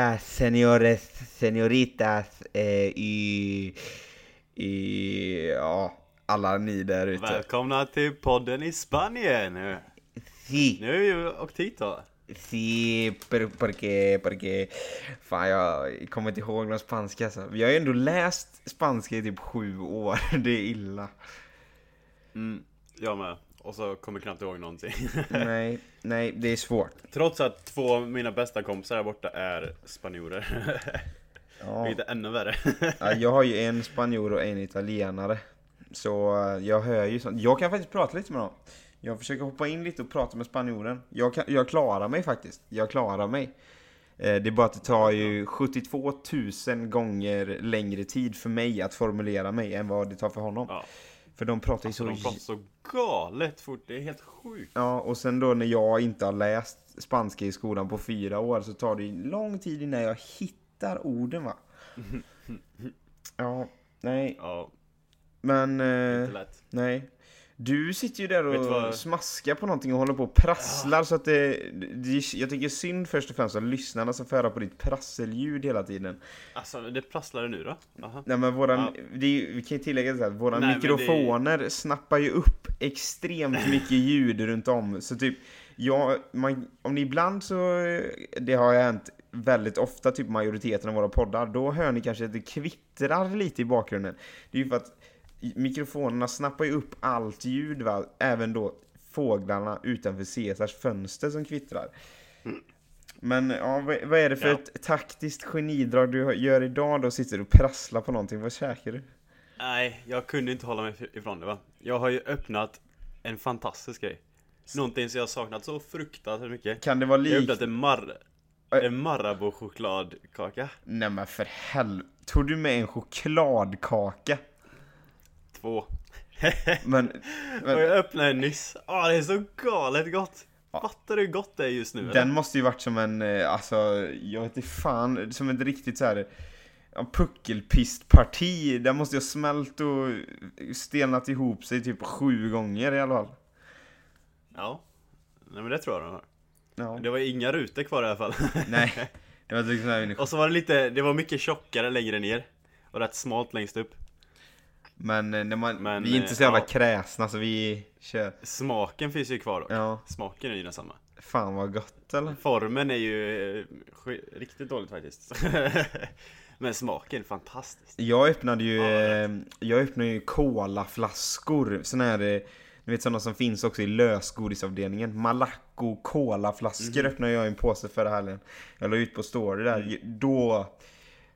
hola señores, señoritas eh, y, y ja, alla ni där ute. Välkomna till podden i Spanien! Sí, Nu vi ju då. sí, pero porque, porque, fan jag kommer inte ihåg någon spanska alltså. Vi har ju ändå läst spanska i typ sju år, det är illa. Mm, jag med. Och så kommer jag knappt ihåg någonting. Nej, nej, det är svårt. Trots att två av mina bästa kompisar här borta är spanjorer. Ja. Vilket är ännu värre. Ja, jag har ju en spanjor och en italienare. Så eh, jag hör ju sånt. Jag kan faktiskt prata lite med dem. Jag försöker hoppa in lite och prata med spanjoren. Jag, kan, jag klarar mig faktiskt. Jag klarar mig. Eh, Det är bara att det tar ju 72 000 gånger längre tid för mig att formulera mig än vad det tar för honom. Ja. För de pratar ju Så så... de pratar så galet fort, det är helt sjukt. Ja, och sen då när jag inte har läst spanska i skolan på fyra år så tar det lång tid innan jag hittar orden va. Ja, nej, Ja, men... eh, inte lätt. Nej. Du sitter ju där och vad- smaskar på någonting och håller på och prasslar så att det, det... Jag tycker synd först och främst av lyssnarna som får höra på ditt prasselljud hela tiden. Alltså, det prasslade nu då? Aha. Nej men våran... Ja. Det vi kan ju tillägga så här, våra Nej, men det- mikrofoner snappar ju upp extremt mycket ljud runt om. Så typ, ja, man, om ni ibland så... Det har ju hänt väldigt ofta, typ majoriteten av våra poddar, då hör ni kanske att det kvittrar lite i bakgrunden. Det är ju för att mikrofonerna snappar ju upp allt ljud, va? även då fåglarna utanför Caesars fönster som kvittrar. Men ja, vad, vad är det för Ja. ett taktiskt genidrag du gör idag då? Sitter du och prasslar på någonting? Vad käkar du? Nej, jag kunde inte hålla mig ifrån det va. Jag har ju öppnat en fantastisk grej. Någonting som jag saknat så fruktansvärt mycket. Kan det vara Jag har likt... öppnat en, mar en Marabou chokladkaka. Nej men för helvete. Tog du med en chokladkaka? Två. Men, Och men jag öppnade den nyss. Åh, det är så galet gott! Ja. Fattar du hur gott det är just nu eller? den måste ju varit som en, eh, alltså, jag vet inte fan, som ett riktigt så här puckelpistparti. Den måste ju ha smält och stelnat ihop sig typ sju gånger i alla fall. Ja. Nej men det tror jag de har. Ja. Det var inga rutor kvar i alla fall. Nej, det var liksom Och så var det lite, det var mycket tjockare längre ner. Och rätt smalt längst upp. Men, eh, när man, Men, vi är inte eh, så jävla ja. kräsna så vi kör. Smaken finns ju kvar dock. Ja, Smaken är ju densamma. fan vad gott eller? Formen är ju eh, riktigt dåligt faktiskt. Men smaken fantastisk. Jag öppnade ju, Ja, eh, jag öppnade ju colaflaskor, såna här, eh, ni vet sådana som finns också i lösgodisavdelningen. Malaco colaflaskor Mhm. öppnade jag i en påse förra helgen. Jag la ut på story där, Mm. då,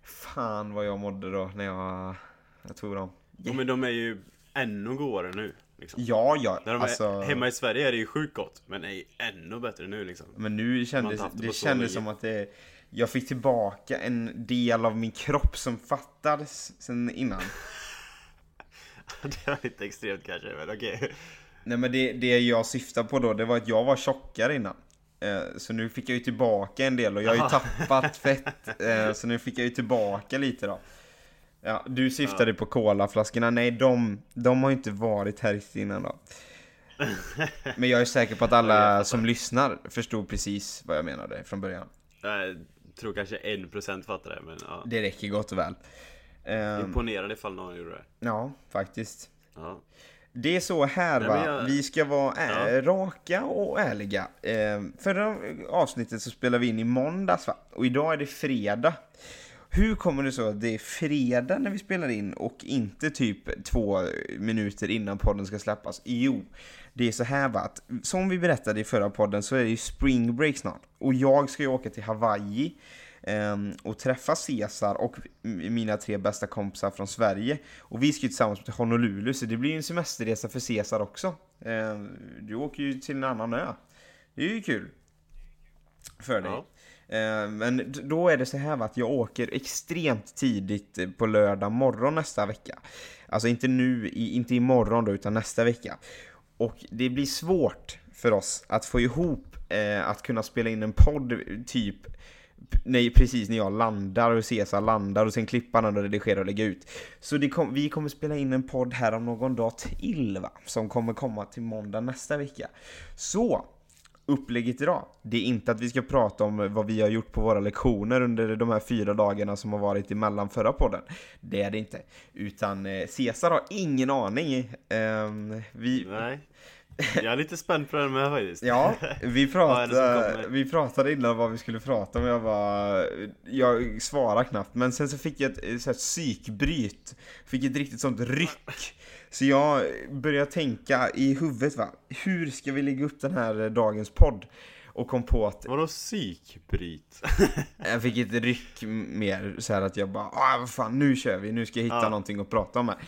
fan vad jag mådde då när jag, jag tog dem. Ja, men de är ju ännu godare nu. Liksom. Ja, ja, När de alltså, är, hemma i Sverige är det ju sjukt gott, men det är ju ännu bättre nu liksom. men nu kändes det det kändes som att det, jag fick tillbaka en del av min kropp som fattades sen innan. det var lite extremt kanske, men okej. Nej men det, det jag syftar på då, det var att jag var tjockare innan. Eh, Så nu fick jag ju tillbaka en del och jag har ju tappat fett. eh, Så nu fick jag ju tillbaka lite då. Ja, du syftade på colaflaskorna. Nej, de, de har inte varit här innan då. Men jag är säker på att Ja, alla som lyssnar förstod precis vad jag menade från början. Jag tror kanske en procent fattar det, men ja. Det räcker gott och väl. Eh, Imponerande ifall någon gjorde det. Ja, faktiskt. Ja. Det är så här Nej, va, jag- vi ska vara Ja. raka och ärliga. Eh, förra avsnittet så spelade vi in i måndags va, och idag är det fredag. Hur kommer det så att det är fredag när vi spelar in och inte typ två minuter innan podden ska släppas? Jo, det är så här va, att som vi berättade i förra podden så är det ju spring break snart. Och jag ska ju åka till Hawaii ehm, och träffa Cesar och mina tre bästa kompisar från Sverige. Och vi ska ju tillsammans till Honolulu, så det blir ju en semesterresa för Cesar också. Ehm, du åker ju till en annan ö. Det är ju kul. För dig. Ja. Eh, men då är det så här va, att jag åker extremt tidigt eh, på lördag morgon nästa vecka. Alltså inte nu, inte imorgon då, utan nästa vecka. Och det blir svårt för oss att få ihop eh, att kunna spela in en podd typ nej, precis när jag landar och Cesar landar och sen klippa den och redigera och lägga ut. Så det kom, vi kommer spela in en podd här om någon dag till va, som kommer komma till måndag nästa vecka. Så upplägget idag, det är inte att vi ska prata om vad vi har gjort på våra lektioner under de här fyra dagarna som har varit emellan förra podden. Det är det inte. Utan eh, Cesar har ingen aning. Ehm, vi, Nej. Jag är lite spänd på den med faktiskt. Ja, vi pratade, vi pratade innan vad vi skulle prata om. Jag var, jag svarade knappt, men sen så fick jag ett, så här, psykbryt. Fick ett riktigt sånt ryck. Så jag började tänka i huvudet va, hur ska vi lägga upp den här eh, dagens podd? Och kom på att Vadå psykbryt? jag fick ett ryck mer så här att jag bara ah, vad fan nu kör vi, nu ska jag hitta Ja. någonting att prata om här.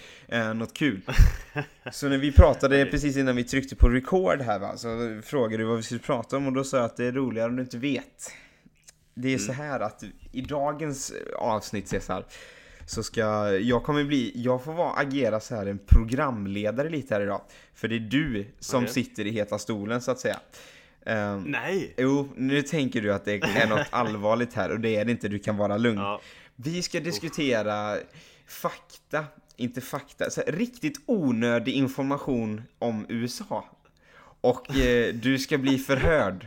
Eh, något kul. så när vi pratade precis innan vi tryckte på record här va, så frågade du vad vi skulle prata om och då sa jag att det är roligare om du inte vet. Det är så Mm. här att i dagens avsnitt Cesar, så ska, jag kommer bli, jag får vara, agera så här en programledare lite här idag. För det är du som Okej. sitter i heta stolen så att säga. Ehm, Nej! Jo, nu tänker du att det är något allvarligt här och det är det inte, du kan vara lugn. Ja, Vi ska diskutera fakta, inte fakta, så här, riktigt onödig information om USA. Och eh, du ska bli förhörd.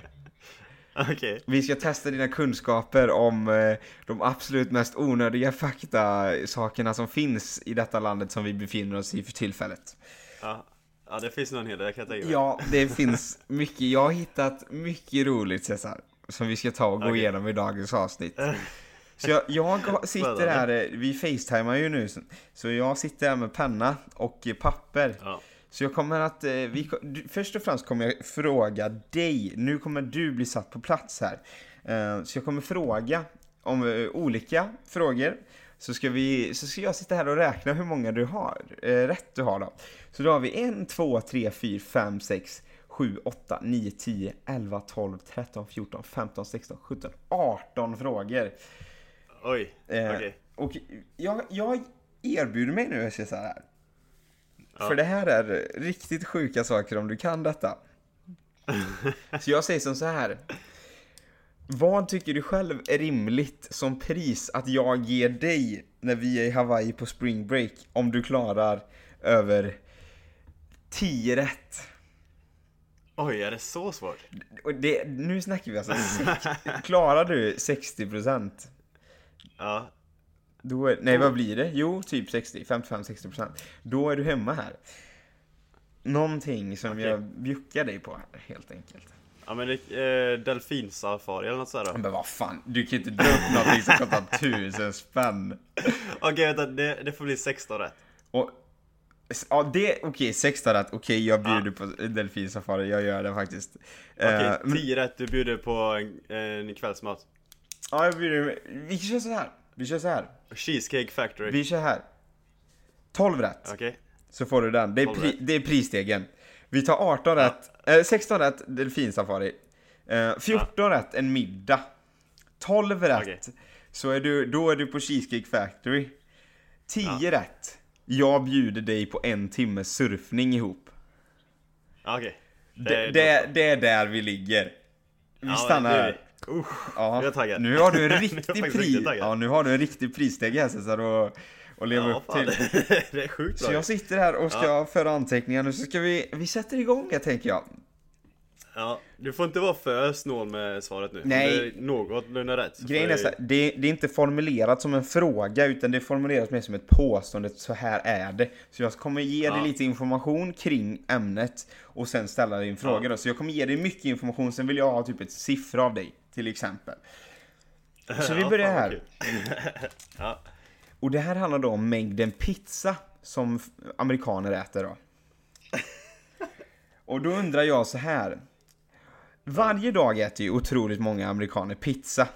okej. Vi ska testa dina kunskaper om eh, de absolut mest onödiga fakta sakerna som finns i detta landet som vi befinner oss i för tillfället. Ja. ja, det finns någon hel del, jag kan tänka mig. Ja, det finns mycket. Jag har hittat mycket roligt Cesar. Som vi ska ta och gå Okej. igenom i dagens avsnitt. Så jag, jag sitter här, eh, vi facetimar ju nu, så- jag sitter här med penna och papper. Ja. Så jag kommer att, eh, vi, först och främst kommer jag fråga dig, nu kommer du bli satt på plats här. Eh, Så jag kommer fråga om eh, olika frågor. Så ska, vi, så ska jag sitta här och räkna hur många du har, eh, rätt du har då. Så då har vi 1, 2, 3, 4, 5, 6, 7, 8, 9, 10, 11, 12, 13, 14, 15, 16, 17, 18 frågor. Oj, Eh, okej. Och jag, jag erbjuder mig nu, Cesar, här. Ja. För det här är riktigt sjuka saker om du kan detta. Så jag säger som så här. Vad tycker du själv är rimligt som pris att jag ger dig när vi är i Hawaii på spring break om du klarar över 10 rätt? Oj, är det så svårt? Det, nu snackar vi alltså, klarar du 60%? Ja, Då är, nej, vad blir det? Jo, typ 60, 55-60%. Då är du hemma här. Någonting som Okej. jag bjuckar dig på här, helt enkelt. ja men eh, delfinsafari eller något sådär då? Men vad fan, du kan ju inte dra upp någonting som kostar tusen spänn. Okej vänta, det, det får bli 16 rätt. Och, ja, det, okej, 16 rätt, okej, jag bjuder på delfinsafari, jag gör det faktiskt. Okej, Eh, men- 10 rätt, du bjuder på en, en kvällsmat. ja, jag bjuder, vi kör så här. Vi kör så här. Cheesecake factory. Vi kör här. 12 rätt. Okej, Så får du den. Det är, 12 pri, rätt. det är prisstegen. Vi tar 18 rätt, eh, 16 rätt delfinsafari. Eh, 14 rätt en middag. 12 rätt Okej. så är du, då är du på Cheesecake Factory. 10 rätt. Jag bjuder dig på en timme surfning ihop. okej. Det, är det, det är där vi ligger. Vi Ja, stannar det är här. Usch, Ja, jag är taggad. Nu har du en riktig taggad. Ja, nu har du en riktig prissteg här Cesar och, och leva ja, upp fan, till. det är sjukt Så jag sitter här och ska föra anteckningar nu så ska vi, vi sätter igång här tänker jag. Ja, du får inte vara för snål med svaret nu. Nej. Det någorlunda rätt. så Grejen är så här, det, det är inte formulerat som en fråga utan det är formulerat mer som ett påstående, så här är det. Så jag kommer ge dig Ja. lite information kring ämnet och sen ställa dig en fråga Ja. då. Så jag kommer ge dig mycket information, sen vill jag ha typ ett siffra av dig, till exempel. Så vi Ja, börjar här. ja, Och det här handlar då om mängden pizza som amerikaner äter då. Och då undrar jag så här. Varje dag äter ju otroligt många amerikaner pizza.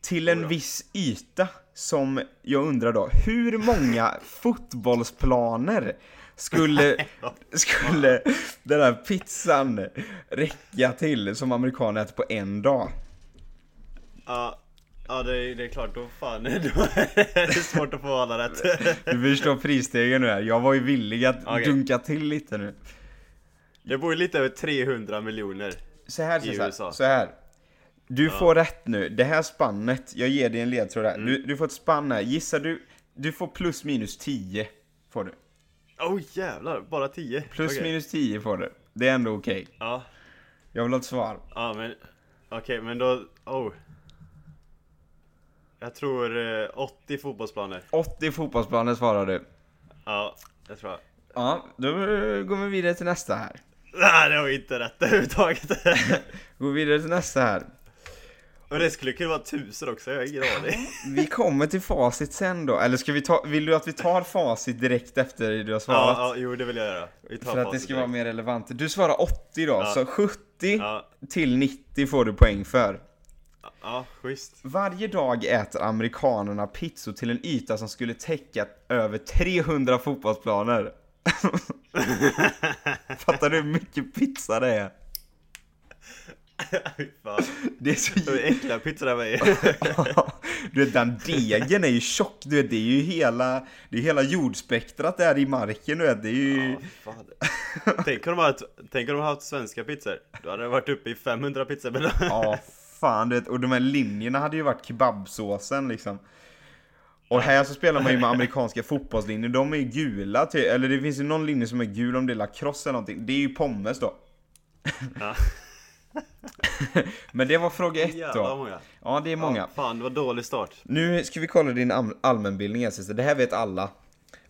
Till en viss yta som jag undrar då, hur många fotbollsplaner skulle, skulle den här pizzan räcka till som amerikaner äter på en dag? Ja, ja det, är, det är klart, då fan, då är det svårt att få alla rätt. Du förstår prisstegen nu här, jag var ju villig att Okej. dunka till lite nu. Det bor ju lite över 300 miljoner. Så här, I så här, USA. så här. Du får rätt nu, det här spannet, jag ger dig en ledtråd här. Mm. Du, du får ett spann här, gissar du, du får plus minus 10. Får du. Åh oh, jävlar, bara 10? Plus Okej. minus 10 får du. Det är ändå okej. Ja. Jag vill ha ett svar. Ja men, okej men då, oh. Jag tror eh, 80 fotbollsplaner. 80 fotbollsplaner svarar du. Ja, det tror jag. Ja, då går vi vidare till nästa här. Nej, det var inte rätt överhuvudtaget. Går vidare till nästa här. Och det skulle kunna vara tusen också, jag har ingen aning. Vi kommer till facit sen då, eller ska vi ta, vill du att vi tar facit direkt efter du har Ja, svarat? ja, jo det vill jag göra. Vi tar För att det ska vara direkt. mer relevant. Du svarar 80 då, Ja. så 70 Ja, till 90 får du poäng för. Ja, schysst. Varje dag äter amerikanerna pizzor till en yta som skulle täcka över 300 fotbollsplaner. Fattar du hur mycket pizza det är? Fan. Det är så var äckliga pizzor där med. Du vet den degen är ju tjock, du vet det är ju hela, det är hela jordspektrat där i marken du vet, det är ju... Ja. Tänk om de hade, de haft svenska pizzor. Då hade det varit uppe i 500 pizzor. Ja, fan du vet, och de här linjerna hade ju varit kebabsåsen liksom. Och här så spelar man ju med amerikanska fotbollslinjer, de är ju gula till, eller det finns ju någon linje som är gul om det är lacrosse eller någonting, det är ju pommes då. Ja. Men det var fråga ett då. många. Ja, det är många. Ja, fan, det var dålig start. Nu ska vi kolla din allmänbildning här syster. Det här vet alla.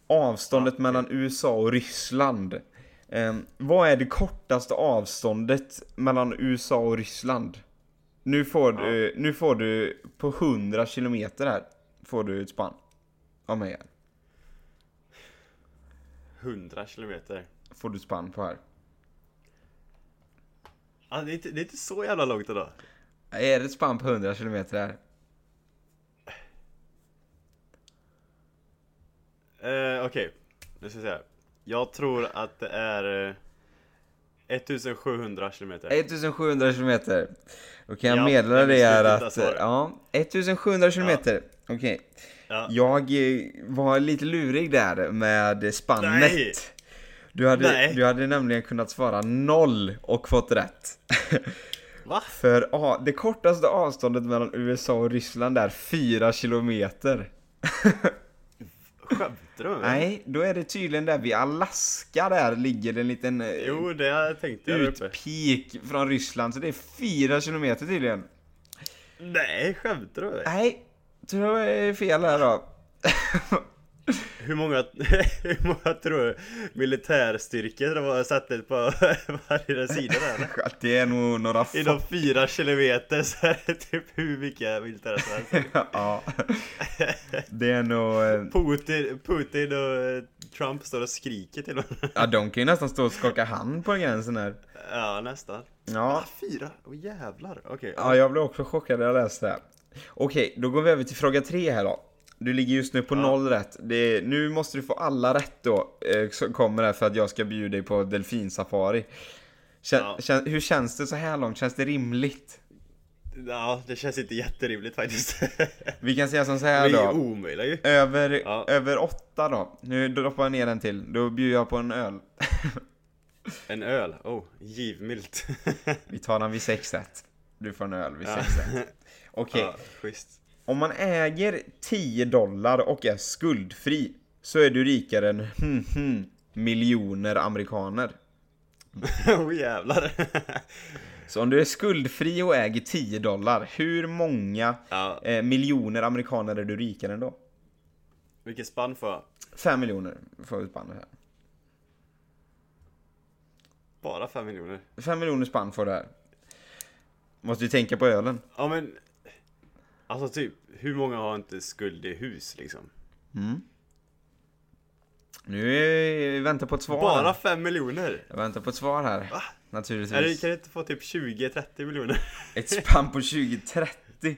Avståndet mellan USA och Ryssland. Ehm, vad är det kortaste avståndet mellan USA och Ryssland? Nu får du, nu får du på 100 kilometer här. Får du ett spann. Av mig här. 100 kilometer. Får du spann på här. Ja, det, är inte, det är inte så jävla långt ändå. Är det ett spann på 100 kilometer här? Eh, Okej, nu ska vi se. Jag tror att det är eh, 1700 kilometer. 1700 kilometer. Då kan jag Ja, meddela är dig beslutet att, ja, 1700 kilometer. Okej. Ja. Jag eh, var lite lurig där med spannet. Nej. Du hade, Nej. du hade nämligen kunnat svara noll och fått rätt. Va? För ja, det kortaste avståndet mellan USA och Ryssland är 4 kilometer. Skämtar du med mig? Nej, då är det tydligen där vid Alaska där ligger en liten eh, Jo, det tänkte jag utpik från Ryssland. Så det är 4 kilometer tydligen. Nej, skämtar du med mig? Nej, tror jag är fel här då. Hur många, hur många tror du militärstyrkor de har satt på varje sida där? Det är nog några Inom få. fyra kilometer så är det typ hur mycket militärer som helst. ja. Det är nog... eh, Putin, Putin och eh, Trump står och skriker till honom. Ja, de kan ju nästan stå och skaka hand på gränsen här. Ja, nästan. Ja, Ah, fyra? Åh jävlar. Okej. ja jag blev också chockad när jag läste det. Okej, då går vi över till fråga tre här då. Du ligger just nu på Ja. noll rätt. Det, nu måste du få alla rätt då, eh, som kommer här för att jag ska bjuda dig på delfinsafari. Kän, Ja. kän, hur känns det så här långt? Känns det rimligt? Ja, det känns inte jätterimligt faktiskt. Vi kan säga som så Det här är ju då. omöjligt ju. Över, Ja. över åtta då. Nu droppar jag ner en till. Då bjuder jag på en öl. En öl. Oh, givmilt. Vi tar den vid sex rätt. Du får en öl vid Ja. sex rätt. Okej. Ja, schysst. Om man äger 10 dollar och är skuldfri så är du rikare än hmm, hmm, miljoner amerikaner. Oh, jävlar. Så om du är skuldfri och äger 10 dollar, hur många ja, eh, miljoner amerikaner är du rikare än då? vilket spann får jag? 5 miljoner får du spann här. Bara fem miljoner. 5 miljoner spann får du här. Måste ju tänka på ölen. Ja men Alltså typ, hur många har inte skuld i hus liksom? Nu är, väntar på ett svar. Bara här. fem miljoner? Jag väntar på ett svar här. Va? Naturligtvis. Det, kan det inte få typ 20-30 miljoner? Ett spann på 2030.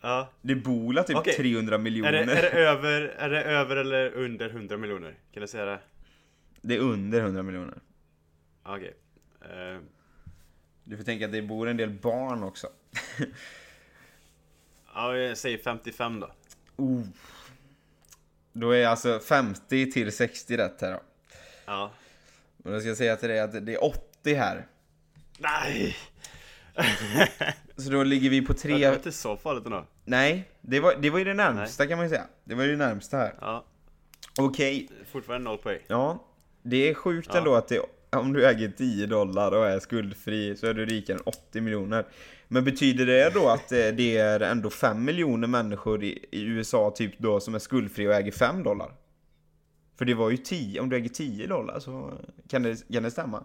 ja. Det bor typ Okej. 300 miljoner. Är det, är, det över, är det över eller under 100 miljoner? Kan du säga det? Det är under 100 miljoner. Okej. Eh, Du får tänka att det bor en del barn också. ja, jag säger 55 då. Oh. Då är alltså 50 till 60 rätt här då. Ja. Och då ska jag säga till dig att det är 80 här. Nej! Så då ligger vi på Det var 3... inte så farligt ändå. Nej, det var, det var ju det närmsta kan man ju säga. Det var ju det närmsta här. Ja, Okej, fortfarande noll poäng. ja. Det är sjukt Ja. ändå att det om du äger 10 dollar och är skuldfri så är du rikare än 80 miljoner. Men betyder det då att eh, det är ändå 5 miljoner människor i, i USA typ då som är skuldfria och äger 5 dollar? För det var ju 10, om du äger 10 dollar så kan det, kan det stämma?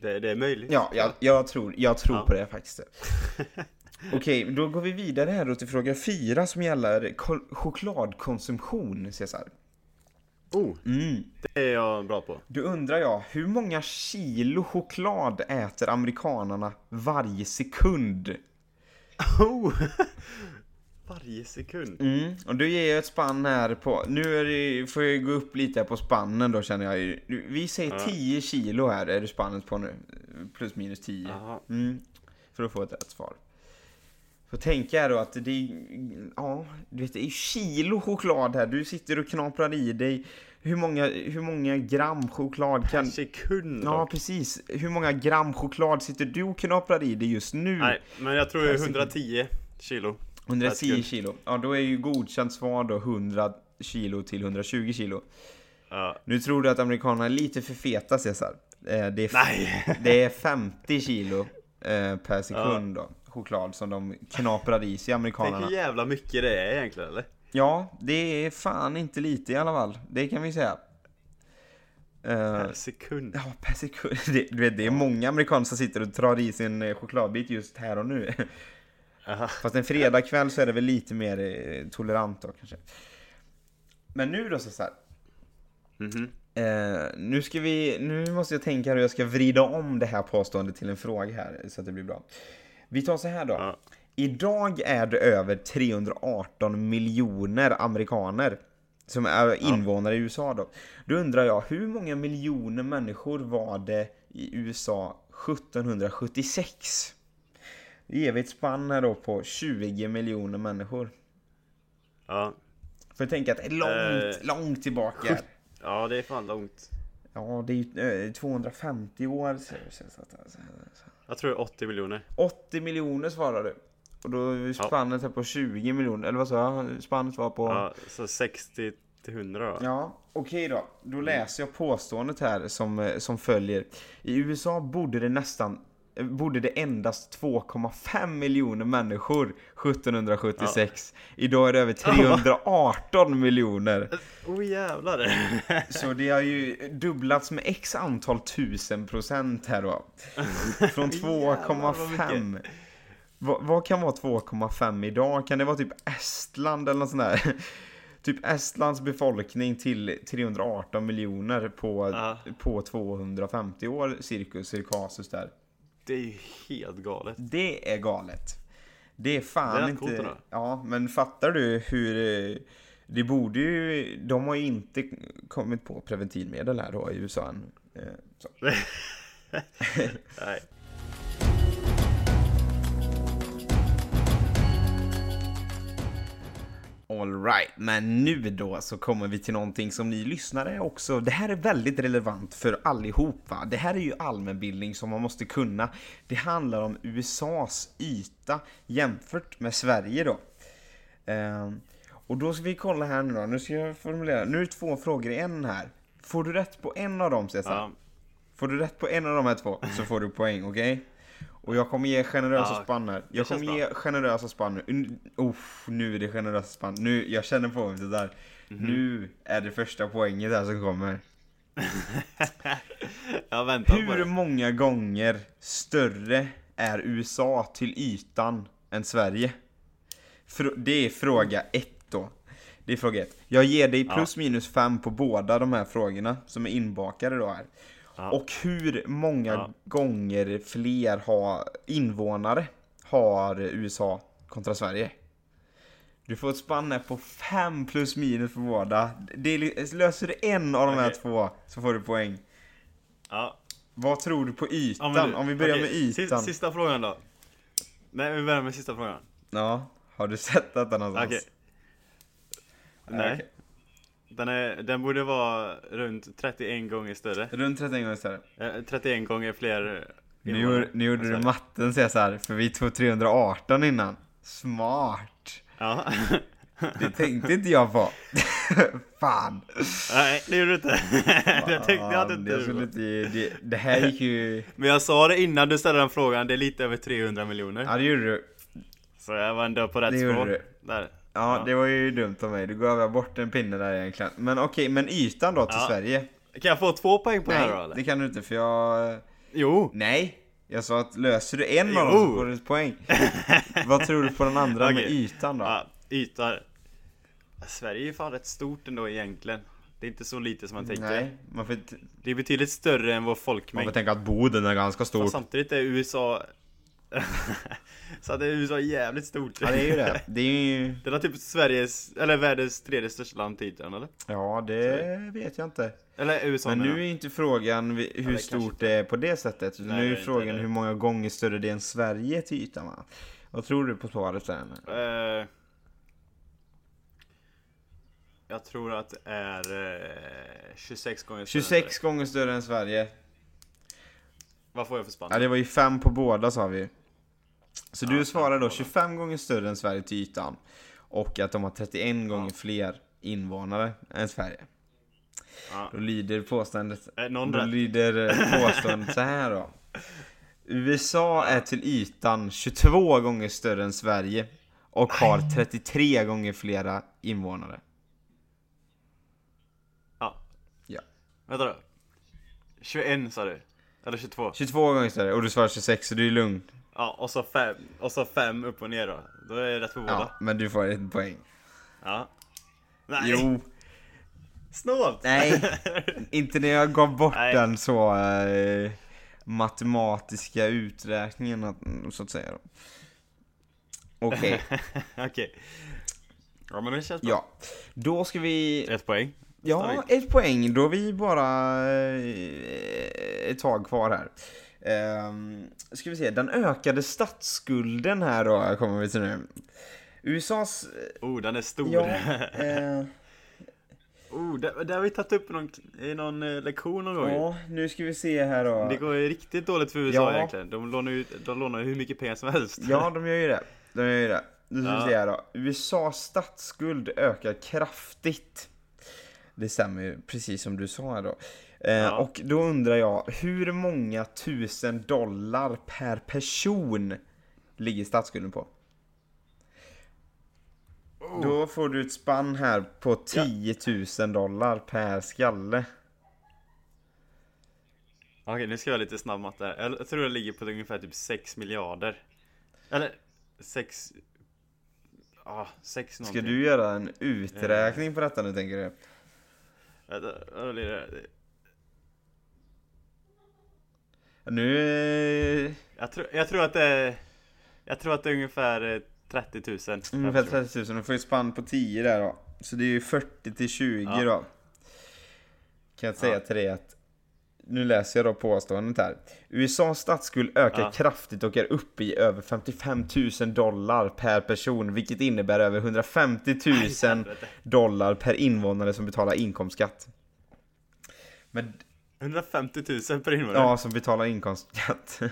Det, det är möjligt. Ja, jag, jag tror, jag tror Ja. på det faktiskt. Okej, då går vi vidare här då till fråga 4 som gäller chokladkonsumtion, Cesar. Oh, Mm. det är jag bra på. Då undrar jag, hur många kilo choklad äter amerikanerna varje sekund? Oh. Varje sekund. Mm, och då ger jag ett spann här på, nu är det, får jag gå upp lite på spannen då känner jag ju. Vi säger Ja. 10 kilo här är det spannet på nu. Plus minus 10. Jaha. Mm, för att få ett rätt svar. Får tänka här då att det är, ja, du vet det är kilo choklad här. Du sitter och knaprar i dig. Hur många, hur många gram choklad kan... Sekund Ja, precis. Hur många gram choklad sitter du och knaprar i dig just nu? Nej, men jag tror det Per är sekund. 110 kilo. 110 sekund. kilo. Ja, då är ju godkänt svar då 100 kilo till 120 kilo. Ja. Nu tror du att amerikanerna är lite för feta, Cesar. Eh, Det är, Nej! det är 50 kilo eh, per sekund då, choklad som de knaprar i sig, Tänk amerikanerna. hur jävla mycket det är egentligen eller? Ja, det är fan inte lite i alla fall. Det kan vi säga. Eh, Per sekund. Ja, per sekund. Det, du vet, det är många amerikaner som sitter och drar i sig en eh, chokladbit just här och nu. Aha. Fast en fredagkväll så är det väl lite mer eh, tolerant då kanske. Men nu då så här. Eh, nu ska vi, nu måste jag tänka hur jag ska vrida om det här påståendet till en fråga här så att det blir bra. Vi tar så här då. Ja. Idag är det över 318 miljoner amerikaner som är invånare i USA då. Då undrar jag, hur många miljoner människor var det i USA 1776? Det ger vi ett spann här då på 20 miljoner människor. Ja. För tänker att det är långt, Eh, långt tillbaka. ja, det är fan långt. Ja, det är ju eh, 250 år. så- så- så- Jag tror det är 80 miljoner. 80 miljoner svarar du. Och då är spannet här på 20 miljoner. Eller vad sa jag? Spannet var på... Ja, så 60 till 100 då. Ja, okej då. Då läser jag påståendet här som, eh, som följer. I USA bodde det nästan bodde det endast 2,5 miljoner människor 1776. Idag är det över 318 miljoner. Oh jävlar! Så det har ju dubblats med x antal tusen procent här då. Från Jävlar, vad 2,5. Vad, vad kan vara 2,5 idag? Kan det vara typ Estland eller något sånt där? Typ Estlands befolkning till 318 miljoner på, Ja. på 250 år, cirkus, cirkasus där. Det är ju helt galet. Det är galet. Det är fan Det är inte... coolt. Ja, men fattar du hur... eh, Det borde ju... De har ju inte kommit på preventivmedel här då i USA än. Eh. Nej. Alright, men nu då så kommer vi till någonting som ni lyssnare också, det här är väldigt relevant för allihopa. Det här är ju allmänbildning som man måste kunna. Det handlar om USAs yta jämfört med Sverige då. Ehm, och då ska vi kolla här nu då, nu ska jag formulera, nu är det två frågor i en här. Får du rätt på en av dem Cesar? Ja. Får du rätt på en av de här två så får du poäng, okej? Och jag kommer ge generösa Ja, spann här. Jag kommer ge generösa spann nu. Uff, nu är det generösa spann. Nu, jag känner på mig sådär. Mhm. Nu är det första poänget här som kommer. Jag väntar på Hur det. många gånger större är USA till ytan än Sverige? Det är fråga ett då. Det är fråga ett. Jag ger dig plus minus fem på båda de här frågorna som är inbakade då här. Ja. Och hur många Ja. gånger fler har invånare har USA kontra Sverige? Du får ett spann här på 5 plus minus på båda. Det löser du en av de här Okej. två så får du poäng. Ja. Vad tror du på Ja, ytan? men du- Om vi börjar okej, med ytan. Sista, frågan då. Nej, vi börjar med sista frågan. Ja, har du sett detta någonstans? Okej. Nej. Den, är, den borde vara runt 31 gånger större. Runt 31 gånger större. Eh, 31 gånger fler Nu, nu gjorde du Sverige. matten Cesar, för vi tog 318 innan. Smart! Ja. Det tänkte inte jag på. Fan. Nej, det gjorde du inte. jag tänkte Fan, inte jag skulle inte, det, det här gick ju... Men jag sa det innan du ställde den frågan, det är lite över 300 miljoner. Ja det gjorde du. Så jag var ändå på rätt Det gjorde spår. Där. Ja, det var ju dumt av mig. Du gav bort en pinne där egentligen. Men okej, men ytan då till Ja. Sverige? Kan jag få två poäng på det Nej, här då eller? det kan du inte för jag... Jo! Nej! Jag sa att löser du en av Jo. dem så får du ett poäng. Vad tror du på den andra med Okej. ytan då? Ja, yta. Sverige är ju fan rätt stort ändå egentligen. Det är inte så lite som man tänker. Nej, man får, inte- Det är betydligt större än vår man folkmängd. får tänka att Boden är ganska Fast stort. samtidigt är USA... så att det är USA jävligt stort. Ja, det är ju det. Det är ju... Det är typ Sveriges, eller världens tredje största land ytan eller? Ja, det vet jag inte. Eller USA Men menar nu är jag. inte frågan hur det kanske stort det är på det sättet. Nej, nu är frågan hur många gånger större det är än Sverige till ytan va? Vad tror du på svaret sen? Eh, jag tror att det är eh, 26 gånger större än 26 gånger större än Sverige. Sverige. Vad får jag för spann? Ja, det var ju fem på båda sa vi. Så du svarar då på båda. 25 gånger större än Sverige till ytan. Och att de har 31 gånger fler invånare än Sverige. Ja. Då lyder påståendet, någon då rätt? lyder eh, påståendet så här då. USA är till ytan 22 gånger större än Sverige. Och har 33 gånger flera invånare. Ja. Ja. Vänta då. 21 sa du? Eller 22? 22 gånger större, och du svarar 26 så du är lugn. Ja, och så 5, och så 5 upp och ner då. Då är det rätt på båda. Ja, men du får ett poäng. Ja. Nej, Jo, snålt! nej. Inte när jag gav bort Nej. den så eh, matematiska uträkningen så att säga. Okej, Okej. Ja men det känns bra. ja. Då ska vi... Ett poäng. Ja, ett poäng. Då är vi bara eh, ett tag kvar här. Ehm, ska vi se, den ökade statsskulden här då kommer vi till nu. USAs... Oh, den är stor. Ja, eh, oh, det, det har vi tagit upp i någon, i någon eh, lektion någon gång. ja, nu ska vi se här då. Det går ju riktigt dåligt för USA Ja. egentligen. De lånar ju de lånar hur mycket pengar som helst. Ja, de gör ju det. De gör ju det. Nu ska Ja. vi se här då. USAs statsskuld ökar kraftigt. Det stämmer ju, precis som du sa här då. Eh, Ja. Och då undrar jag, hur många tusen dollar per person ligger statsskulden på? Oh. Då får du ett spann här på 10 000 dollar per skalle. Okej, nu ska jag göra lite snabb matte här. Jag tror det ligger på ungefär typ 6 miljarder. Eller 6... Ah, 6 Ska någonting. du göra en uträkning på detta nu tänker du? Vänta, vad blir det? Nu... eh, Jag tror, jag tror att det är... Jag tror att det är ungefär eh, 30 000. per Ungefär person. 30 000, du får ju spann på 10 där då. Så det är ju 40 till 20 Ja. då. Kan jag säga Ja. till dig att nu läser jag då påståendet här. USAs statsskuld ökar Ja. kraftigt och är uppe i över 55 000 dollar per person, vilket innebär över 150 000 helvete. dollar per invånare som betalar inkomstskatt. Men, 150 000 per invånare. ja, som betalar inkomstskatt.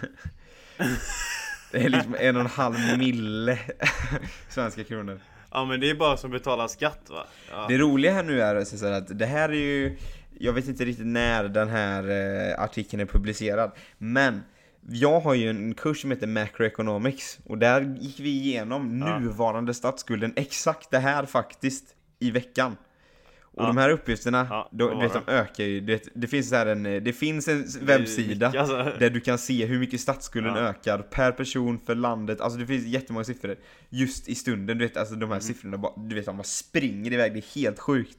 Det är liksom en och en halv mille svenska kronor. Ja men det är bara som betalar skatt va? Ja. Det roliga här nu är så att det här är ju Jag vet inte riktigt när den här eh, artikeln är publicerad Men Jag har ju en kurs som heter Macroeconomics Och där gick vi igenom Ja. nuvarande statsskulden Exakt det här faktiskt I veckan Och Ja. de här uppgifterna, Ja, då, du vet, de ökar ju du vet, Det finns så här en, eh, det finns en Det webbsida mycket, alltså. där du kan se hur mycket statsskulden Ja. ökar per person för landet, alltså det finns jättemånga siffror Just i stunden, du vet alltså de här Mm. siffrorna bara, du vet de bara springer iväg, det är helt sjukt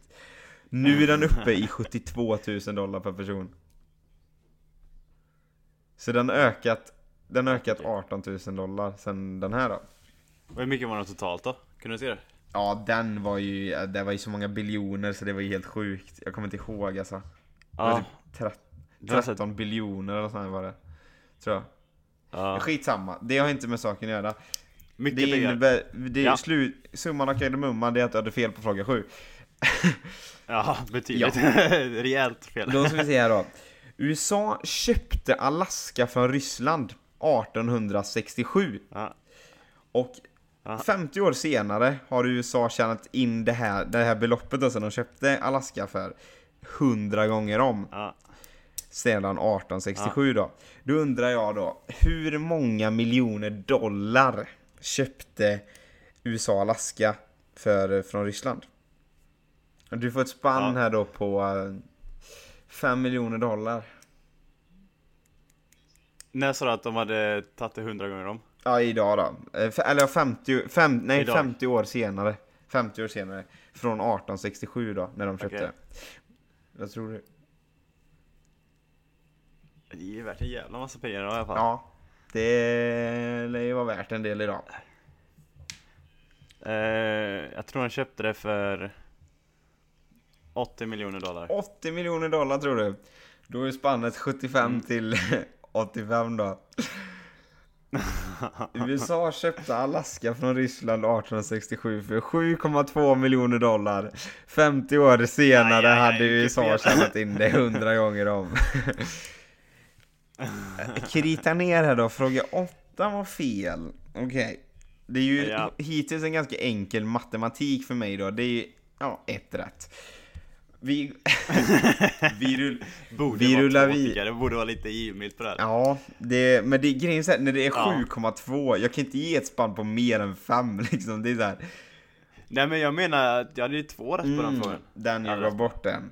Nu är den uppe i 72 000 dollar per person Så den har ökat, den ökat Okej. 18 000 dollar sen den här då Hur mycket var det totalt då? Kunde du se det? Ja den var ju, det var ju så många biljoner så det var ju helt sjukt Jag kommer inte ihåg alltså Det var Ja, typ tre- du har sett... 13 biljoner eller sånt var det Tror jag Ja. Skitsamma, det har inte med saken att göra Mycket Det innebär, det är Ja. slut, summan av kardemumman det är att du hade fel på fråga 7 Ja, betydligt. Rejält fel. Då ska vi se här då USA köpte Alaska från Ryssland 1867 Ja. Och Ja. 50 år senare har USA tjänat in det här, det här beloppet som de köpte Alaska för 100 gånger om Ja. sedan 1867 då. Då undrar jag då, hur många miljoner dollar köpte USA Alaska för, från Ryssland? Du får ett spann här då på 5 miljoner dollar. När sa du att de hade tagit det hundra gånger om? Ja, idag då. Eh, Eller 50, fem, nej, Idag. 50 år senare. 50 år senare. Från 1867 då, när de köpte Okej. det. Vad tror du? Det är ju värt en jävla massa pengar i alla fall. Ja, det lär ju vara värt en del idag. Eh, jag tror han köpte det för 80 miljoner dollar. 80 miljoner dollar tror du? Då är spannet 75 Mm. till 85 då. USA köpte Alaska från Ryssland 1867 för 7,2 miljoner dollar. 50 år senare Aj, aj, aj, hade USA tjänat in det 100 gånger om. Krita ner här då, fråga 8 var fel. Okej. Det är ju Ja. hittills en ganska enkel matematik för mig då. Det är ju, ja, ett rätt. Vi, vi, rull, Borde vi rullar jag. Det borde vara lite givmilt på det här. Ja, det, men det, grejen är så här, när det är Ja. 7,2, jag kan inte ge ett spann på mer än 5 liksom. Det är så här, Nej men jag menar att jag hade ju två rätt på den mm, frågan. den jag Ja, gav bort den.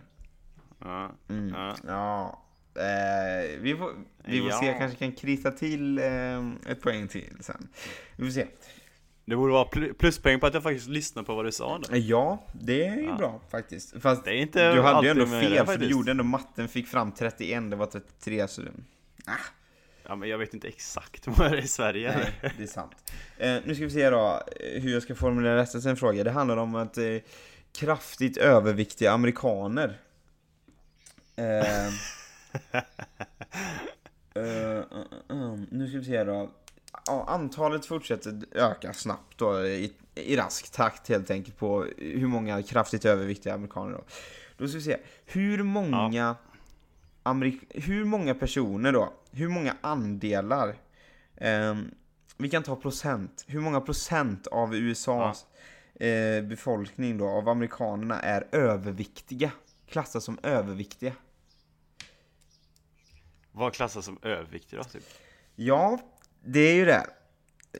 Ja. Mm. Ja. Ja. Eh, vi får, vi får Ja. se, jag kanske kan krita till eh, ett poäng till sen. Vi får se. Det borde vara pl- pluspoäng på att jag faktiskt lyssnade på vad du sa då. Ja, det är ju Ja. bra faktiskt. Fast Det är inte du hade ju ändå med det fel, för du gjorde ändå matten, fick fram 31, det var 33 så... Ja men jag vet inte exakt vad det är i Sverige. Nej, det är sant. Eh, nu ska vi se då eh, hur jag ska formulera resten en fråga. Det handlar om att eh, kraftigt överviktiga amerikaner. Eh, eh, nu ska vi se då. Ja, antalet fortsätter öka snabbt då i, i rask takt helt enkelt på hur många kraftigt överviktiga amerikaner då. Då ska vi se. Hur många Amerik- hur många personer då, hur många andelar, ehm, vi kan ta procent, hur många procent av USAs eh, befolkning då, av amerikanerna är överviktiga? Klassas som överviktiga? Vad klassas som överviktig då typ? Ja, det är ju det.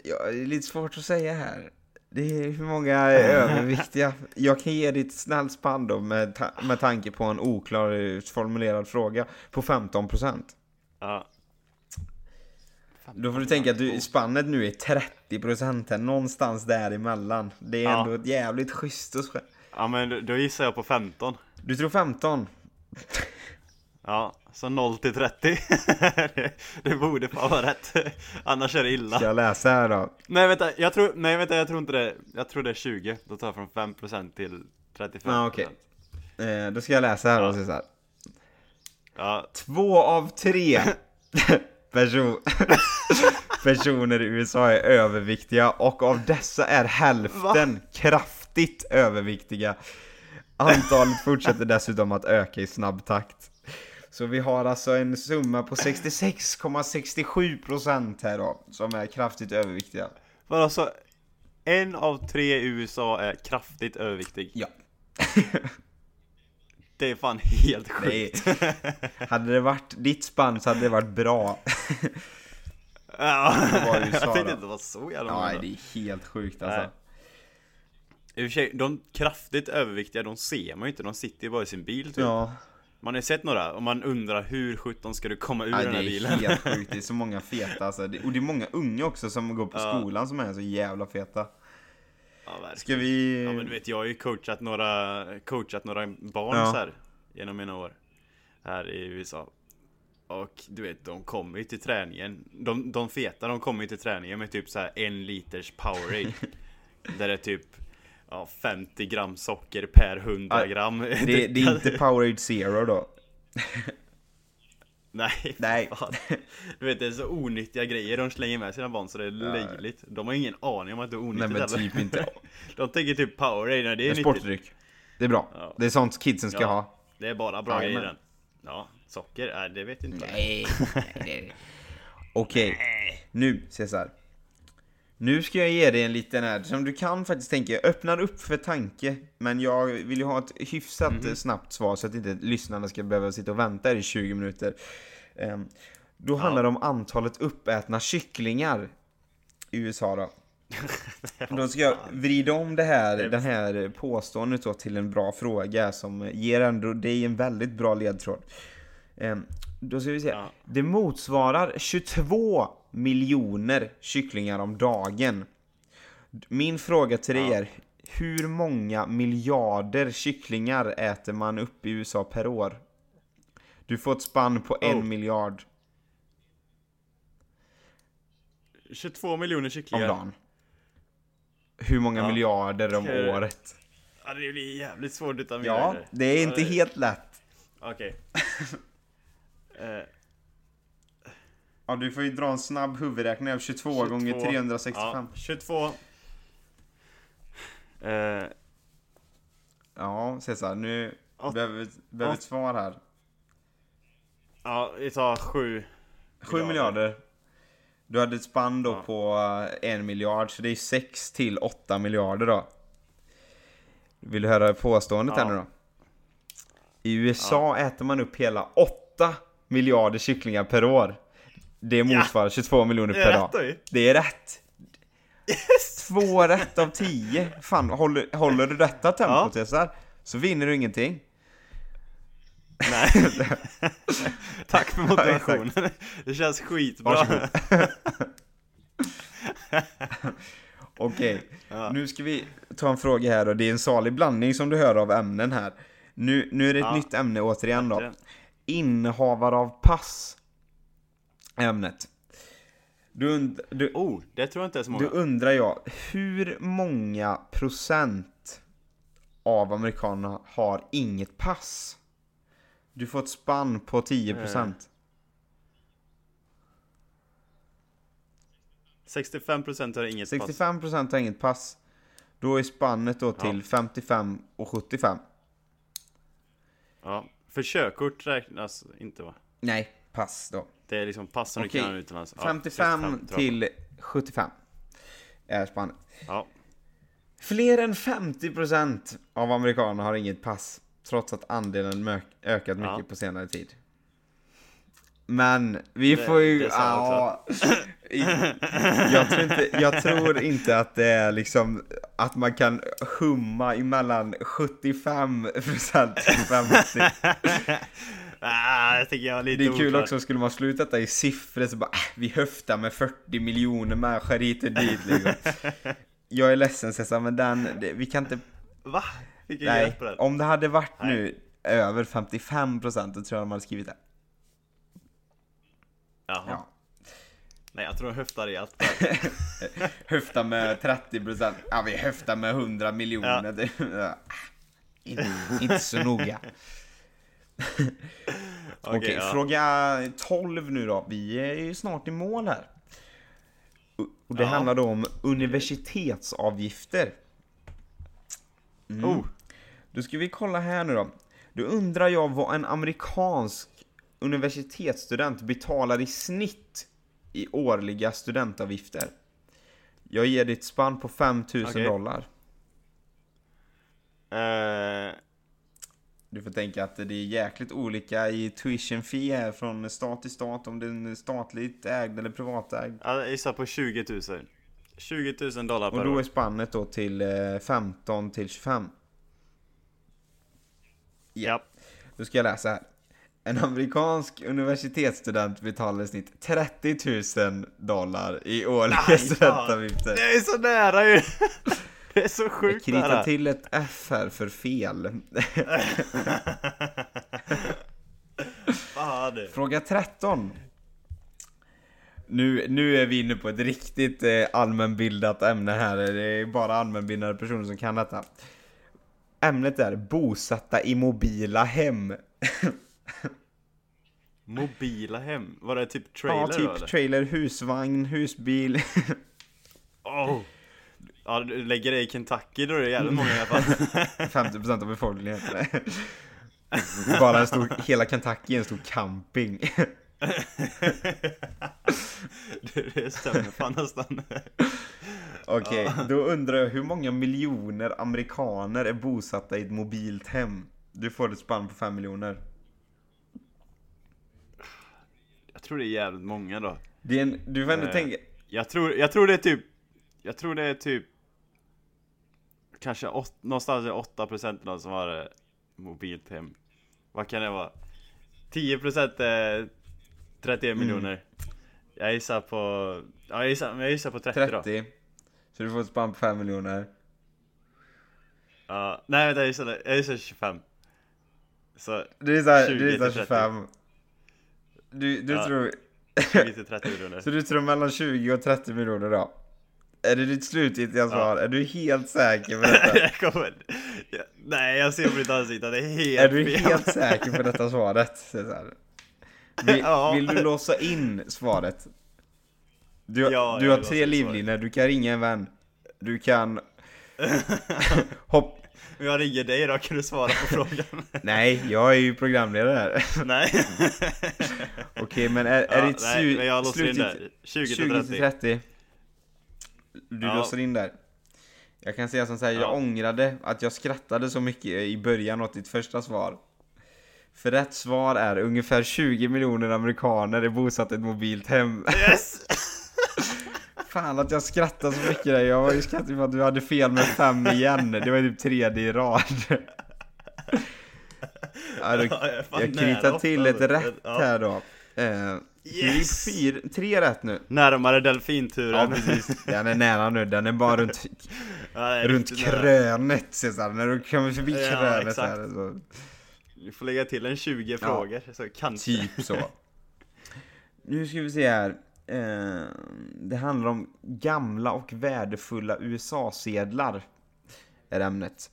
Ja, det är lite svårt att säga här. Det är hur många är överviktiga. Jag kan ge dig ett snällt spann då med, ta- med tanke på en oklar formulerad fråga på 15%. Ja. Då får du tänka att du, spannet nu är 30% här, någonstans däremellan. Det är Ja. ändå ett jävligt schysst och Ja men då- då gissar jag på 15. Du tror 15? Ja, så 0 till 30. det, det borde fan vara rätt. Annars är det illa. Ska jag läsa här då? Nej vänta, jag tror, nej vänta jag tror inte det. Jag tror det är 20. Då tar jag från 5% till 35%. Ja, okej. Eh, då ska jag läsa här Ja. se så här. Ja, Två av tre person personer i USA är överviktiga och av dessa är hälften kraftigt överviktiga. Antalet fortsätter dessutom att öka i snabb takt. Så vi har alltså en summa på 66,67% här då, som är kraftigt överviktiga. Vadå så? En av tre i USA är kraftigt överviktig. Ja. Det är fan helt Nej. sjukt. Hade det varit ditt spann så hade det varit bra. Ja, Det var USA jag tänkte då. inte det var så jävla Nej, många. det är helt sjukt alltså. Nej. I och för sig, de kraftigt överviktiga, de ser man ju inte, de sitter ju bara i sin bil typ. Ja, Man har ju sett några, och man undrar hur sjutton ska du komma ur Nej, den det här är bilen? helt sjukt. Det är så många feta alltså. Det- Och det är många unga också som går på Ja. skolan som är så jävla feta. Ja, verkligen. Ska vi... Ja men du vet, jag har ju coachat några, coachat några barn Ja. så här genom mina år här i USA. Och du vet, de kommer ju till träningen. De, de feta, de kommer ju till träningen med typ så här en liters Powerade. där det är typ ja, 50 gram socker per 100 Ja, gram. det, det är inte Powerade Zero då. Nej, Nej. fan. Du vet, det är så onyttiga grejer de slänger med sina barn så det är löjligt. De har ingen aning om att det är Nej onyttigt men heller. typ inte. De tänker typ Powerade, nej det är En nyttigt. sportdryck. Det är bra. Ja. Det är sånt kidsen ska Ja. ha. Det är bara bra grejer den. Ja, socker? Nej, det vet inte. Nej. nej, nej. Okej, nu Cesar. Nu ska jag ge dig en liten här, som du kan faktiskt tänka, jag öppnar upp för tanke, men jag vill ju ha ett hyfsat Mhm. snabbt svar så att inte lyssnarna ska behöva sitta och vänta i 20 minuter. Ehm, då handlar det om antalet uppätna kycklingar i USA då. Då ska jag vrida om det här, den här påståendet då till en bra fråga som ger ändå dig en väldigt bra ledtråd. Ehm, Då ska vi se. Ja. Det motsvarar 22 miljoner kycklingar om dagen. Min fråga till dig Ja. är, hur många miljarder kycklingar äter man upp i USA per år? Du får ett spann på en Oh. miljard 22 miljoner om kycklingar. dagen. Hur många Ja. miljarder om Eh, året? Ja, det blir jävligt svårt utan Ja, miljarder. det är inte Ja, det- helt lätt. Okej. Eh, Ja, du får ju dra en snabb huvudräkning av 22, gånger 22. 365. Ja, 22. Eh, Ja, Cesar, nu Åt- behöver vi behöver ett svar här. ja, vi tar 7. 7 miljarder. Du hade ett spann då Ja. på eh, en miljard, så det är 6 till 8 miljarder då. Vill du höra påståendet Ja. här nu då? I USA äter man upp hela 8 miljarder kycklingar per år. Det motsvarar 22 miljoner per dag. Det är rätt! Två rätt av 10! Fan, håller, håller du detta tempot Ja. Cesar, så vinner du ingenting. Nej. Tack för motivationen. det känns skitbra. Varsågod. Okej, Ja. nu ska vi ta en fråga här och det är en salig blandning som du hör av ämnen här. Nu, nu är det ett Ja. nytt ämne återigen då. Innehavare av pass. Ämnet. Du, und, du, Oh, det tror jag inte är så många. undrar jag, hur många procent av amerikanerna har inget pass? Du får ett spann på 10 procent. 65% har inget pass. 65 procent har inget pass. Då är spannet då till Ja. 55 och 75. Ja. För körkort räknas inte va? Nej, pass då. Det är liksom pass som Okej. du kan utomlands. Ja, 55 tror jag. till 75 är spannet. Ja. Fler än 50 procent av amerikanerna har inget pass. Trots att andelen ökat mycket Ja. på senare tid. Men vi Det- får ju... det ja, jag, tror inte, jag tror inte att det är liksom att man kan humma emellan 75 procent till 50. Ah, jag tycker jag var lite Det är kul oklart. också, skulle man ut detta i siffror så bara äh, vi höftar med 40 miljoner människor hit och dit liksom. Jag är ledsen Cesar, men den, det, vi kan inte... Va? Nej, hjälp på den. om det hade varit Nej. nu över 55 procent, då tror jag de hade skrivit det. Jaha. Ja. Nej, jag tror de höftar i allt där. Höfta med 30 procent, ja vi höftar med 100 miljoner. Ja. Inte, inte så noga. Okej, ja. fråga 12 nu då. Vi är ju snart i mål här. Och det Ja. handlar då om universitetsavgifter. Mm. Oh, Då ska vi kolla här nu då. Då undrar jag vad en amerikansk universitetsstudent betalar i snitt i årliga studentavgifter. Jag ger dig ett spann på 5000 Okej. dollar. eh, Du får tänka att det är jäkligt olika i tuition fee här från stat till stat om den är statligt ägd eller privatägd. jag gissar på 20 000. 20 000 dollar Och per då är år. spannet då till eh, 15 till 25. Ja. Då ska jag läsa här. En amerikansk universitetsstudent betalar i snitt 30 000 dollar i årliga studentavgifter. Det är så nära ju! Det är så Jag sjukt kritar nära. till ett F här för fel. Fan. Fråga 13. Nu, nu är vi inne på ett riktigt eh, allmänbildat ämne här. Det är bara allmänbildade personer som kan detta. Ämnet är bosatta i mobila hem. Mobila hem? Var det typ trailer ja, då typ eller? trailer, husvagn, husbil. oh. Ja, du lägger det i Kentucky då är det jävligt många i alla fall. 50% av befolkningen. Bara en stor, hela Kentucky är en stor camping. det, det stämmer fan nästan. Okej, då undrar jag hur många miljoner amerikaner är bosatta i ett mobilt hem? Du får ett spann på 5 miljoner. Jag tror det är jävligt många då. En, du får ändå Eh. tänka, Jag tror, jag tror det är typ Jag tror det är typ Kanske åt, någonstans i 8% av som har eh, mobilt hem Vad kan det vara? 10% är 31 Mm. miljoner Jag gissar på Ja jag gissar, jag gissar på 30, då 30. Så du får ett spann på 5 miljoner. Ja, nej vänta jag gissar, jag gissar 25 Så Du är såhär, 20 du 30. 25. Du, du Ja. tror, 20 till 30 miljoner så du tror mellan 20 och 30 miljoner då? Är det ditt slutgiltiga svar? Är du helt säker på detta? jag kommer, ja, Nej jag ser på ditt ansikte det är helt Är du fel helt säker på detta svaret? Vill, Ja. vill du låsa in svaret? Du, Ja, du jag har tre livlinor, du kan ringa en vän. Du kan... Hopp... Men jag ringer dig då, kan du svara på frågan? Nej, jag är ju programledare här. nej Okej, men är, är Ja, ditt nej, men jag låser in slutgiltigt- där 20 till 20 30 till 30. Du Ja. låser in där. Jag kan säga som så här, jag Ja. ångrade att jag skrattade så mycket i början åt ditt första svar. För rätt svar är ungefär 20 miljoner amerikaner är bosatta i ett mobilt hem. Yes! Fan att jag skrattade så mycket där. Jag var ju skrattad för att du hade fel med fem igen. Det var ju typ tredje i rad. Ja, då, Ja, jag kritar till ett rätt här då. Det är Yes! fyra, tre rätt nu. Närmare Ja delfinturen precis, den är nära nu, den är bara runt, Ja, det är runt krönet Cesar, när du kommer förbi Ja, krönet exakt. här så, Du får lägga till en 20 frågor, så kanske. typ så. Nu ska vi se här. Eh, Det handlar om gamla och värdefulla USA-sedlar Är ämnet.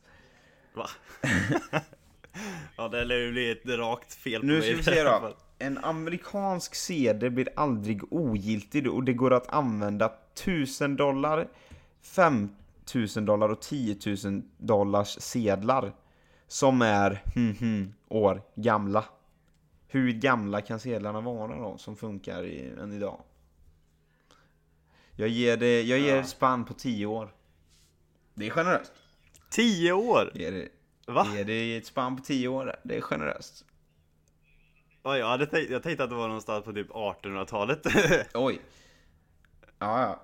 Va? ja det lär ju bli ett rakt fel på Nu mig ska vi se då. En amerikansk sedel blir aldrig ogiltig och det går att använda 1000 dollar 5000 dollar och 10 000 dollars sedlar Som är hmm, hmm, år gamla Hur gamla kan sedlarna vara då som funkar i, än idag? Jag ger det, jag ger Ja. ett spann på 10 år Det är generöst 10 år? Ger det, Va? ger det ett spann på 10 år, det är generöst Ja, jag, hade tänkt, jag tänkte att det var någonstans på typ 1800-talet Oj. Ja, ja.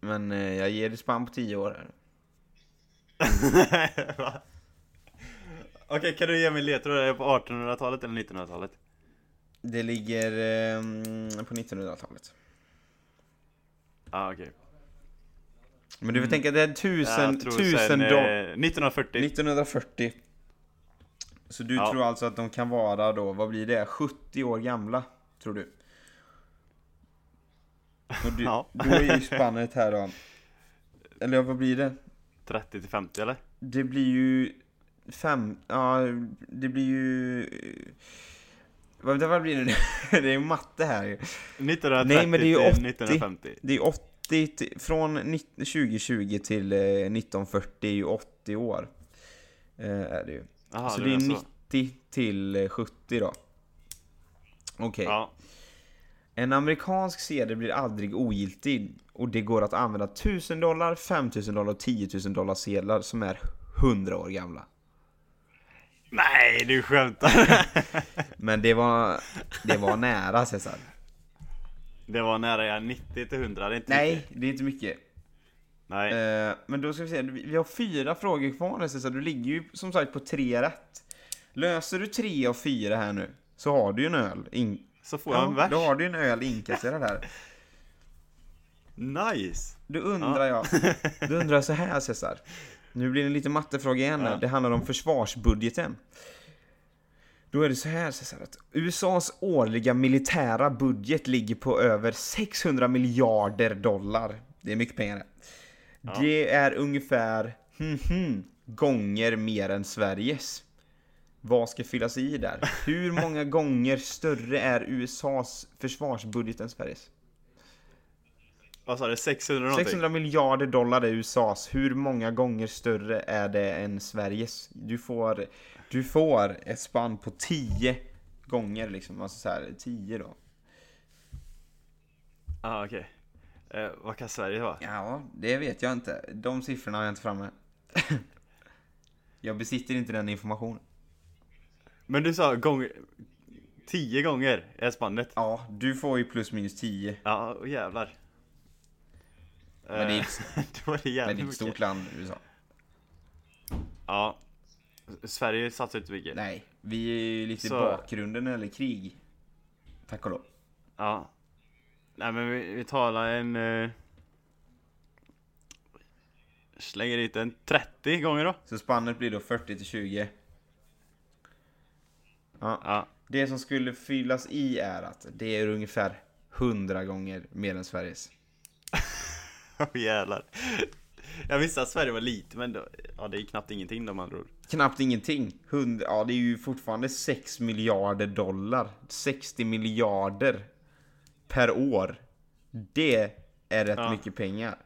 Men eh, jag ger det spann på 10 år här. Va? Okej, kan du ge mig ledtrådar? Är det på 1800-talet eller 1900-talet? Det ligger eh, på 1900-talet. Ja, ah, okej Men du får tänka, det är tusen, Jag tror tusen sen, eh, 1940 1940. Så du Ja. tror alltså att de kan vara då, vad blir det? 70 år gamla? Tror du? Och du, Ja. då är ju spannet här då. Eller vad blir det? 30 till 50 eller? Det blir ju fem, ja det blir ju vad, vad blir det nu? Det är ju matte här ju. 1930 Nej, men det är ju till 80. 1950 Det är 80, till, från 19 2020 till eh, 1940 är ju 80 år. Eh, är det ju. Aha, så du det är menar 90 till eh, 70 då. Okej. Ja, En amerikansk sedel blir aldrig ogiltig och det går att använda 1000 dollar, 5000 dollar och 10 000 dollar sedlar som är 100 år gamla. Nej, du skämtar! Men det var, det var nära Cesar. det var nära jag 90 till 100, det är inte Nej, mycket. det är inte mycket. Nej, Eh, men då ska vi se, vi har fyra frågor kvar Cesar. Du ligger ju som sagt på tre rätt. Löser du tre av fyra här nu så har du ju en öl. In- så får jag en vers. då har du en öl inkasserad här. Nice! Då undrar jag, då undrar jag så här Cesar. Nu blir det lite mattefråga igen här. Ja. Det handlar om försvarsbudgeten. Då är det så här Cesar att USAs årliga militära budget ligger på över 600 miljarder dollar. Det är mycket pengar det. Ja. Det är ungefär hmm, hmm, gånger mer än Sveriges. Vad ska fyllas i där? Hur många gånger större är USAs försvarsbudget än Sveriges? Vad sa du? 600 någonting? 600 miljarder dollar är USAs. Hur många gånger större är det än Sveriges? Du får, du får ett spann på 10 gånger liksom. Alltså så här, 10 då. ah, okej Eh, vad kan Sverige vara? Ja, det vet jag inte. De siffrorna har jag inte framme. jag besitter inte den informationen. Men du sa gånger... Tio gånger är spannet. Ja, du får ju plus minus 10. Ja, och jävlar. Men det är Eh, Då var det Men det är ett stort land, USA. Ja. Sverige satsar inte mycket. Nej, vi är ju lite i Så- bakgrunden gäller krig. Tack och lov. Ja. Nej men vi, vi talar en... Eh, slänger dit en 30 gånger då. Så spannet blir då 40 till 20. Ja. Ja. Det som skulle fyllas i är att det är ungefär 100 gånger mer än Sveriges. Åh jävlar. Jag visste att Sverige var lite men då, ja det är knappt ingenting de andra ord. Knappt ingenting. 100, ja, det är ju fortfarande 6 miljarder dollar. 60 miljarder per år. Det är rätt Ja. mycket pengar.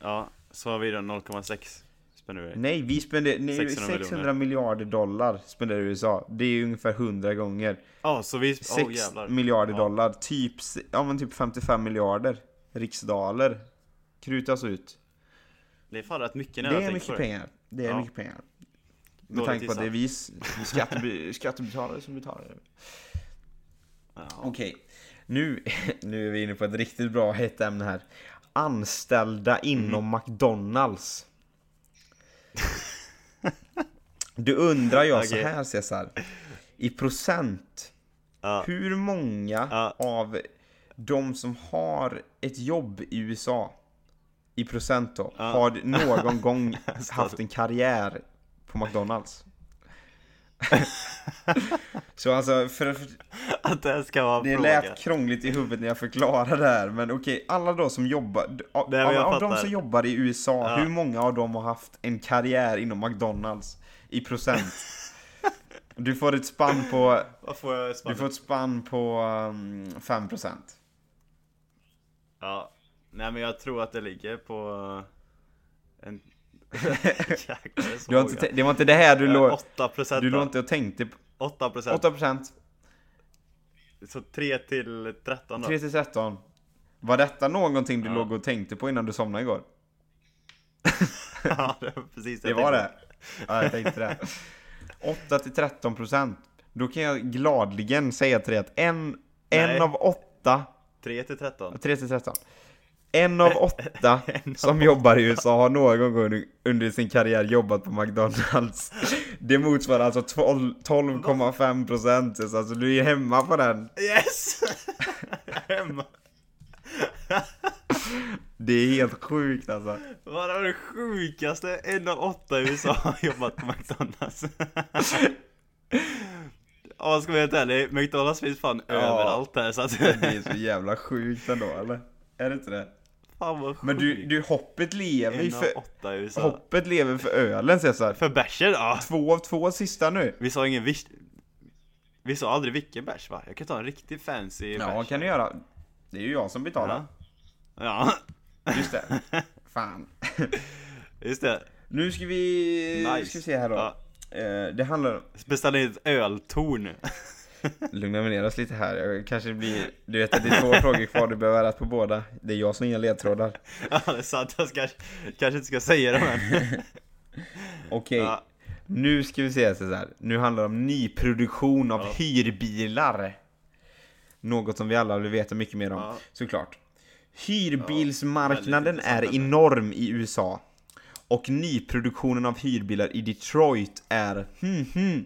Ja, så har vi då 0,6 spenderar. Nej, vi spenderar nej, 600 600, miljarder dollar spenderar USA. Det är ungefär 100 gånger. Ja, så vi... 6 Åh jävlar. miljarder Ja. dollar. Typ, ja, men typ 55 miljarder riksdaler krutas ut. Det är fan rätt mycket när Det jag är mycket pengar. Det är Ja. mycket pengar. Med Dåligt tanke på att det är vi skattebetalare som betalar det. Ja. Okej, nu, nu är vi inne på ett riktigt bra hett ämne här. Anställda inom Mhm. McDonalds. Du undrar jag så Okej. här Cesar. I procent, Ja. hur många Ja. av de som har ett jobb i USA i procent då, Ja. har någon gång haft en karriär på McDonalds? så alltså, för, för Att det ska vara det fråga. lät krångligt i huvudet när jag förklarade det här, men okej, alla då som jobbar, Nej, men av, de som jobbar i USA, Ja. hur många av dem har haft en karriär inom McDonalds i procent? Du får ett spann på, Vad får jag du spannet? får ett spann på um, 5%. Ja. Nej men jag tror att det ligger på en... Jäklar, det inte, det var inte det här du Eh, låg, 8 procent du låg inte och tänkte på, 8 procent. 8%, Så 3 till 13 då. 3 till 13. Var detta någonting du Ja. låg och tänkte på innan du somnade igår? ja, det var precis Det jag var det? Ja, jag tänkte det. 8 till 13 procent. Då kan jag gladligen säga till dig att en, Nej. en av åtta, 3 till 13. 3 till 13. En av åtta som jobbar i USA har någon gång under, sin karriär jobbat på McDonalds. Det motsvarar alltså 12 12,5 procent. Alltså du är hemma på den. Yes! Hemma. Det är helt sjukt alltså. Vad är det sjukaste? En av åtta i USA har jobbat på McDonalds. Ja, ska vi vara helt ärlig, McDonalds finns fan Ja. överallt här så att... Det är så jävla sjukt ändå eller? Är det inte det? Fan vad sjukt. Men du, du hoppet lever ju En av för... åtta i USA. Hoppet lever för ölen Cesar. För bärsen, ja. Två av två sista nu. Vi sa ingen vis... Vi sa aldrig vilken bärs va? Jag kan ta en riktigt fancy Ja, bärs. kan du göra. Det är ju jag som betalar. Ja. Just det. Fan. Just det. Nu ska vi, Nice. ska vi se här då. Ja. Eh, det handlar Beställa in ett öltorn. Lugna ner oss lite här. Jag kanske blir... Du vet att det är två frågor kvar, du behöver rätt på båda. Det är jag som inga ledtrådar. Ja, det är sant. Jag ska, kanske inte ska säga det men. Okej. Ja. Nu ska vi se så här. Nu handlar det om nyproduktion av Ja. hyrbilar. Något som vi alla vill veta mycket mer om, Ja. såklart. Hyrbilsmarknaden är enorm i USA. Och nyproduktionen av hyrbilar i Detroit är hmm, hmm.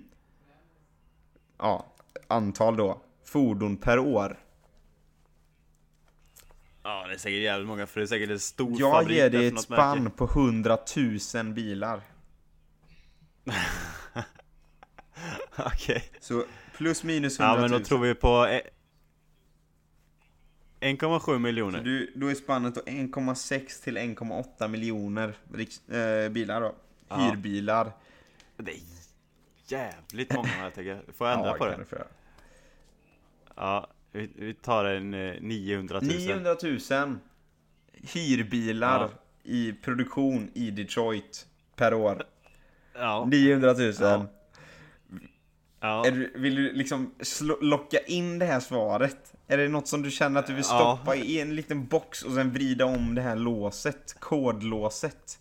Ja, antal då. Fordon per år. Ja, det är säkert jävligt många för det är säkert en stor Jag fabrik ger där dig ett spann märke. på 100 000 bilar. Okej. Så plus minus 100 Ja 000. men då tror vi på eh, 1,7 miljoner. Du, då är spannet då 1,6 till 1,8 miljoner eh, bilar då. Ja. Hyrbilar. Det är jävligt många jag tänker. Får jag ändra Ja, på det? Ja, vi, vi tar en eh, 900 000. 900 000 hyrbilar Ja. i produktion i Detroit per år. Ja. 900 000. Ja. Ja. Är du, vill du liksom slå, locka in det här svaret? Är det något som du känner att du vill Ja. stoppa i en liten box och sen vrida om det här låset? Kodlåset?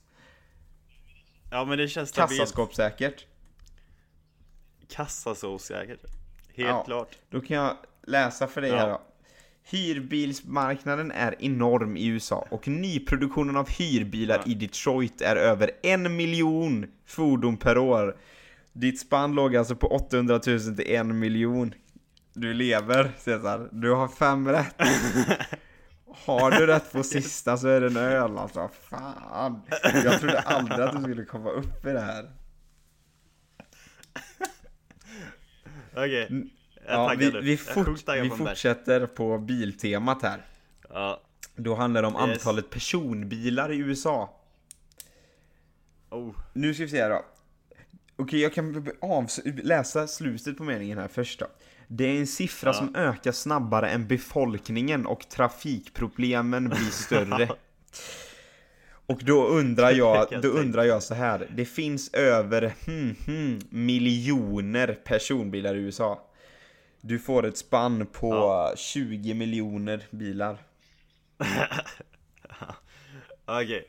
ja, men det känns stabilt. Kassaskåpssäkert? Kassasås säkert. Helt Ja. klart. Då kan jag läsa för dig Ja. här då. Hyrbilsmarknaden är enorm i USA och nyproduktionen av hyrbilar Ja. i Detroit är över en miljon fordon per år. Ditt spann låg alltså på 800 000 till en miljon. Du lever Cesar, du har fem rätt. Har du rätt på sista så är det en öl alltså, fan. Jag trodde aldrig att du skulle komma upp i det här. Okej. Är Ja, vi, vi, fort, vi fortsätter på biltemat här. Ja. Då handlar det om Yes. antalet personbilar i USA. Oh. Nu ska vi se här då. Okej, jag kan läsa slutet på meningen här först då. Det är en siffra Ja. som ökar snabbare än befolkningen och trafikproblemen blir större. Och då undrar jag, då undrar jag så här. Det finns över hmm, hmm, miljoner personbilar i USA. Du får ett spann på Ja. 20 miljoner bilar. Okej.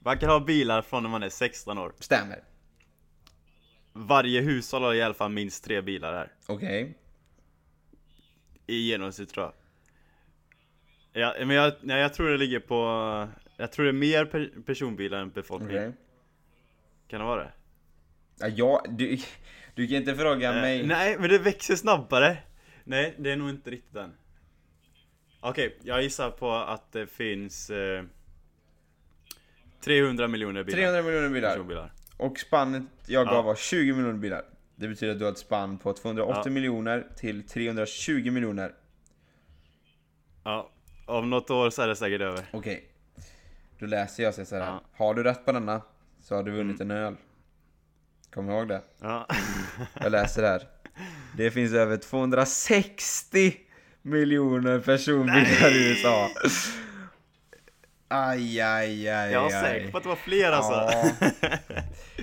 Man kan ha bilar från när man är 16 år. Stämmer. Varje hushåll har i alla fall minst tre bilar här. Okej. I genomsnitt tror jag. Ja, men jag, nej, jag tror det ligger på... Jag tror det är mer per, personbilar än befolkning. Okej. Kan det vara det? Ja, jag, du, du kan inte fråga Eh, mig. nej, men det växer snabbare. Nej, det är nog inte riktigt den. Okej, jag gissar på att det finns... Eh, 300 miljoner bilar. 300 miljoner bilar. personbilar. Och spannet jag gav Ja. var 20 miljoner bilar. Det betyder att du har ett spann på 280 Ja. miljoner till 320 miljoner. Ja, om något år så är det säkert över. Okej. Då läser jag så här. Ja. Mm. Har du rätt på denna så har du vunnit en öl. Kom ihåg det. Ja. Jag läser här. Det finns över 260 miljoner personbilar i USA. Aj, aj, aj, Jag var säker på att det var fler alltså.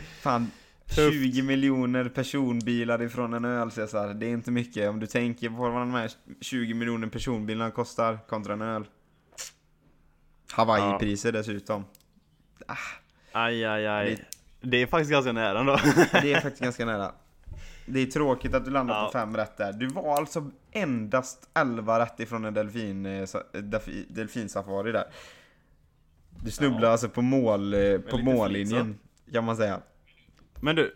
Fan, Tufft. 20 miljoner personbilar ifrån en öl Cesar. Det är inte mycket om du tänker på vad de här 20 miljoner personbilarna kostar kontra en öl. Hawaii-priser dessutom. Aj, aj, aj. Det- Det är faktiskt ganska nära ändå. Det är faktiskt ganska nära. Det är tråkigt att du landar Ja. på fem rätt där. Du var alltså endast 11 rätt ifrån en delfin, eh, delfi- delfinsafari där. Du snubblade Ja. alltså på mål, eh, på mållinjen, kan man säga. Men du,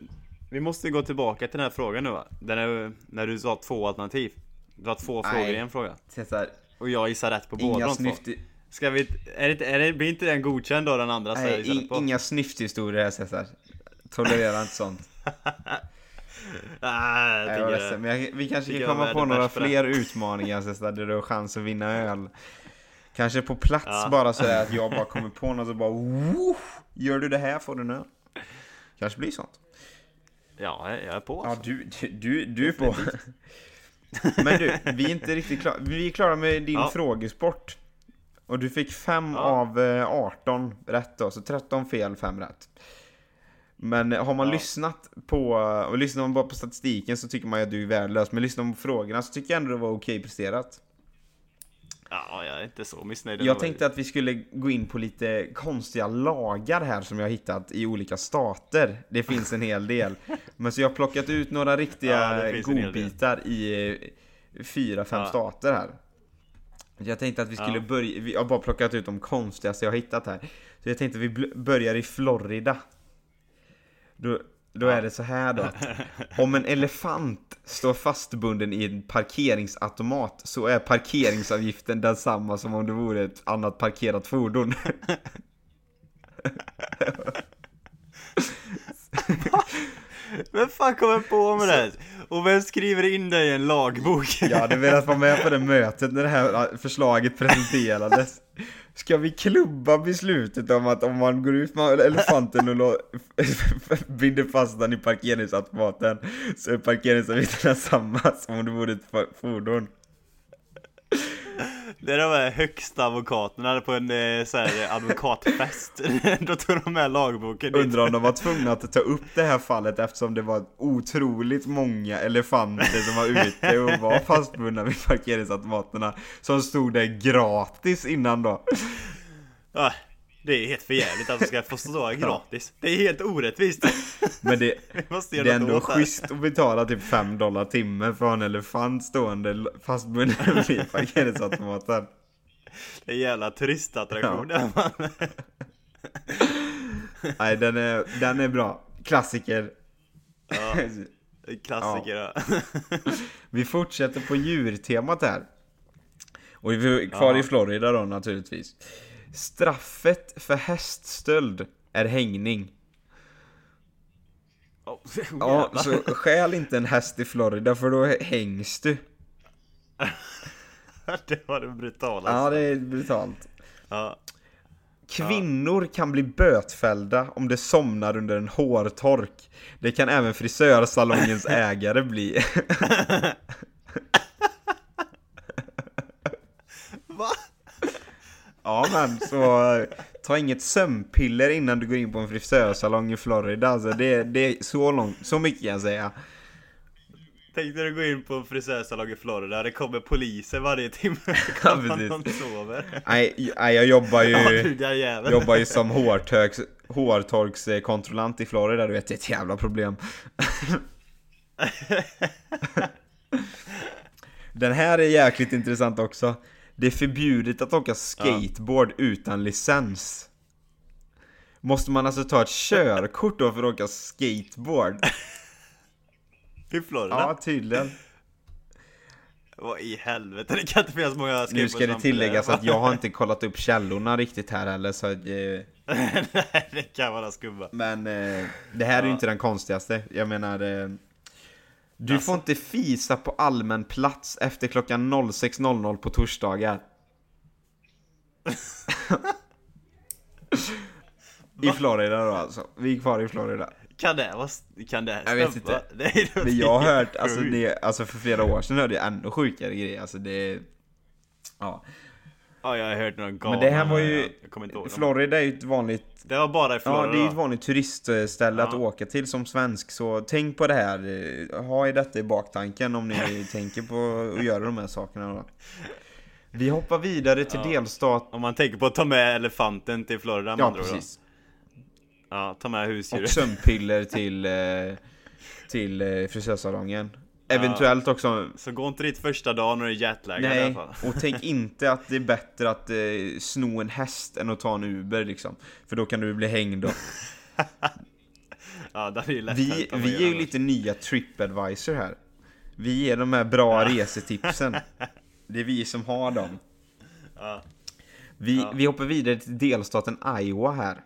vi måste gå tillbaka till den här frågan nu va? Den är, när du sa två alternativ. Du har två Nej. frågor i en fråga. Cesar, Och jag gissar rätt på båda inga de två. snyft... Ska vi, är det, är det, blir inte den godkänd då den andra Nej, in, inga snyfthistorier här Cesar. Tolererar inte sånt. Ah, jag Nej, jag ledsen, men jag, vi kanske kan jag komma på några fler utmaningar Cesar, där du har chans att vinna öl. Kanske på plats Ja. bara så att jag bara kommer på något och bara Woof! Gör du det här får du en öl. Kanske blir sånt. Ja, jag är på Ja, alltså. du, du, du, du är på. Men du, vi är inte riktigt klara. Vi är klara med din Ja. frågesport. Och du fick 5 Ja. av eh, 18 rätt då, så 13 fel, 5 rätt. Men har man Ja. lyssnat på, och lyssnar man bara på statistiken så tycker man ju att du är värdelös. Men lyssnar man på frågorna så tycker jag ändå det var okej presterat. Ja, jag är inte så missnöjd Jag tänkte att vi skulle gå in på lite konstiga lagar här som jag har hittat i olika stater. Det finns en hel del. Men så jag har plockat ut några Ja, riktiga del. godbitar i eh, fyra, fem Ja. stater här. Jag tänkte att vi skulle Ja. börja, vi har bara plockat ut de konstigaste jag har hittat här. Så jag tänkte att vi börjar i Florida. Då, då är det så här då. att Om en elefant står fastbunden i en parkeringsautomat så är parkeringsavgiften densamma som om det vore ett annat parkerat fordon. Vem fan kommer på med det här? Och vem skriver in det i en lagbok? Jag hade velat vara med på det mötet när det här förslaget presenterades. Ska vi klubba beslutet om att om man går ut med elefanten och binder fast den i parkeringsautomaten så är parkeringsavgifterna samma som om det vore ett fordon? Det är de här högsta advokaterna på en eh, så här, advokatfest. Då tog de med lagboken. Undrar om de var tvungna att ta upp det här fallet eftersom det var otroligt många elefanter som var ute och var fastbundna vid parkeringsautomaterna som stod där gratis innan då. Det är helt förjävligt att de ska få stå gratis. Det är helt orättvist. Men det, det är ändå schysst att betala typ 5 dollar timme för en elefant stående fastbunden vid parkeringsautomaten. Det är en jävla turistattraktion där man. Nej, den är, den är bra. Klassiker. Ja, klassiker ja. Vi fortsätter på djurtemat här. Och vi är kvar Ja. i Florida då naturligtvis. Straffet för häststöld är hängning. Oh, Ja, så stjäl inte en häst i Florida för då hängs du. det var det brutala. Ja, det är brutalt. Ja. Kvinnor kan bli bötfällda om de somnar under en hårtork. Det kan även frisörsalongens ägare bli. Va? Ja men så eh, ta inget sömnpiller innan du går in på en frisörsalong i Florida. Alltså det, det är så långt, så mycket kan jag säga. Tänk när du går in på en frisörsalong i Florida, det kommer poliser varje timme. Ja, någon sover. Nej, jag jobbar Ja du ju, jävel. jobbar ju som hårtorks, hårtorkskontrollant i Florida, du vet det är ett jävla problem. Den här är jäkligt intressant också. Det är förbjudet att åka skateboard utan licens. Måste man alltså ta ett körkort då för att åka skateboard? I Florida? Ja, tydligen. Vad i helvete, det kan inte finnas många Nu skateboards ska det tilläggas att jag har inte kollat upp källorna riktigt här heller så eh, Nej, det kan vara skumma. Men eh, det här är ju Ja. inte den konstigaste. Jag menar eh, Du Alltså. får inte fisa på allmän plats efter klockan 06.00 på torsdagar. I Florida då alltså. Vi är kvar i Florida. Kan det vara, kan det Jag vet stämma? inte. Nej, Men jag har hört, alltså, det, alltså för flera år sedan hörde jag ännu sjukare grejer. Alltså det... Ja. Ja, jag har hört någon Men det här var ju... Florida är ju ett vanligt Det var bara i Florida Ja, det är ju ett vanligt turistställe att Ja. åka till som svensk, så tänk på det här. Ha i detta i baktanken om ni tänker på att göra de här sakerna då. Vi hoppar vidare till Ja. delstat... Om man tänker på att ta med elefanten till Florida Ja, ord då. precis. Ja, ta med Och husdjuret. sömnpiller till, eh, till eh, frisörsalongen. Eventuellt också... Så gå inte dit första dagen när du är jetlaggad i alla Nej, fall. och tänk inte att det är bättre att eh, sno en häst än att ta en Uber liksom. För då kan du bli hängd då. Ja, det är ju lättare Vi, vi är ju lite nya Tripadvisor här. Vi ger de här bra resetipsen. Det är vi som har dem. Ja. Vi, Ja. vi hoppar vidare till delstaten Iowa här.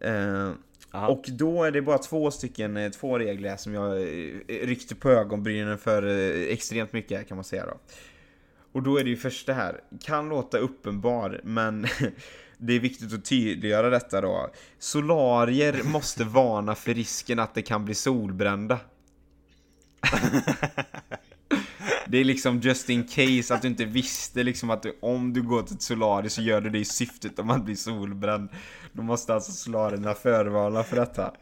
Eh, Aha. och då är det bara två stycken, eh, två regler som jag eh, ryckte på ögonbrynen för eh, extremt mycket kan man säga då. Och då är det ju första här, kan låta uppenbar, men det är viktigt att tydliggöra detta då. Solarier måste varna för risken att det kan bli solbrända. Det är liksom just in case att du inte visste liksom att du, om du går till ett solarium så gör du det i syftet om att bli solbränd. Då måste alltså solarierna förvarna för detta.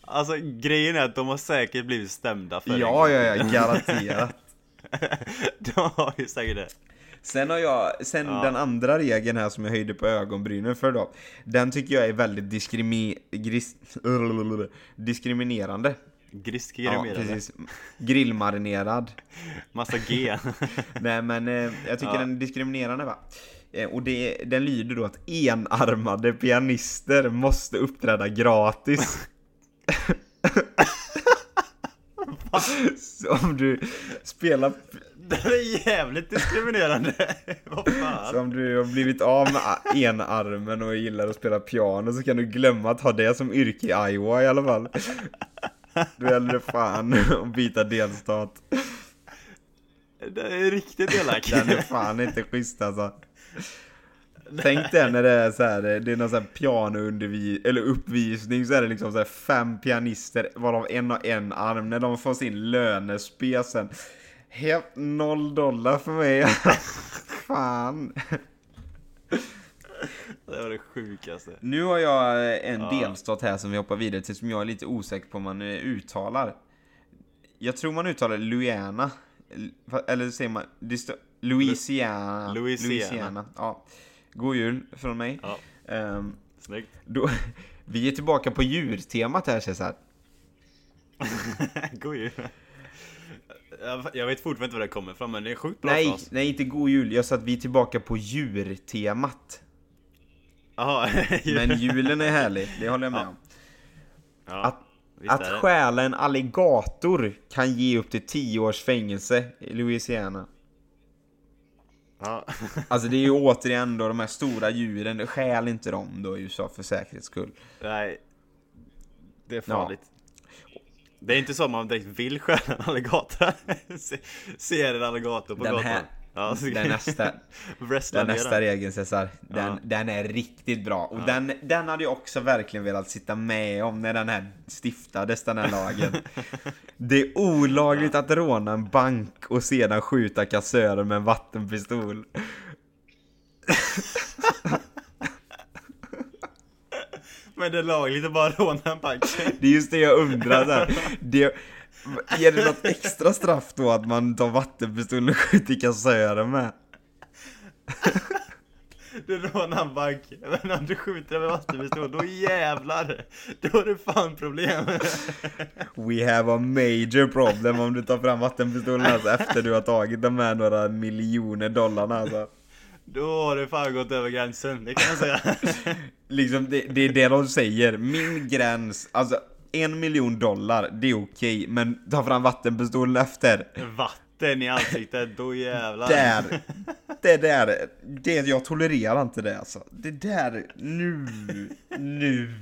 Alltså grejen är att de har säkert blivit stämda för en Ja, ja, ja, garanterat. De har ju säkert det. Sen har jag, sen Ja. den andra regeln här som jag höjde på ögonbrynen för då. Den tycker jag är väldigt diskrimi, gris, diskriminerande. Grisk Ja, precis. Grillmarinerad. Massa G. Nej men eh, jag tycker Ja. den är diskriminerande va. Eh, och det, den lyder då att enarmade pianister måste uppträda gratis. Så om du spelar, det är jävligt diskriminerande. Vad så fan? om du har blivit av med enarmen och gillar att spela piano så kan du glömma att ha det som yrke i Iowa i alla fall. Då gäller det fan att byta delstat. Det är riktigt elak. Den är fan inte schysst alltså. Tänk dig när det är så här, det är någon sån här pianoundervis eller uppvisning så är det liksom så fem pianister varav en har en arm när de får sin lönespesen. Helt noll dollar för mig. fan. Det var det sjukaste. Nu har jag eh, en Ja. delstat här som vi hoppar vidare till som jag är lite osäker på om man eh, uttalar. Jag tror man uttalar Louisiana. Eller säger man... Louisiana. Louisiana. Ja. God jul från mig. Ja, Ehm, snyggt. då, vi är tillbaka på djurtemat här Cesar. God jul. Jag- vet fortfarande inte var det kommer ifrån, men det är sjukt bra Nej, nej inte god jul. Jag sa att vi är tillbaka på djurtemat. Men julen är härlig, det håller jag med Ja. om. ja, Att, att stjäla en alligator kan ge upp till 10 års fängelse i Louisiana. Ja. Alltså det är ju återigen då de här stora djuren, stjäl inte dem då i USA för säkerhets skull. Nej. Det är farligt. Det är inte så man direkt vill stjäla en alligator. Se- Ser en alligator på Den gatan. här- ja, så Den nästa, den nästa regeln Cesar, den, Ja. den är riktigt bra. Och den, den hade jag också verkligen velat sitta med om när den här stiftades, den här lagen. Det är olagligt att råna en bank och sedan skjuta kassörer med en vattenpistol. Men det är lagligt att bara råna en bank. Det är just det jag undrar där. Det, är det något extra straff då att man tar vattenpistolen och skjuter kassörer med? Du rånar en bank, men om du skjuter med vattenpistol, då jävlar! Då är det fan problem. We have a major problem om du tar fram vattenpistolen alltså efter du har tagit de här några miljoner dollarna alltså. Då har du fan gått över gränsen, det kan jag säga. Liksom det, det är det de säger, min gräns, alltså en miljon dollar, det är okej, men ta fram vattenpistolen efter. Vatten i ansiktet, då jävlar. Där, det där, det, jag tolererar inte det alltså. Det där, nu, nu.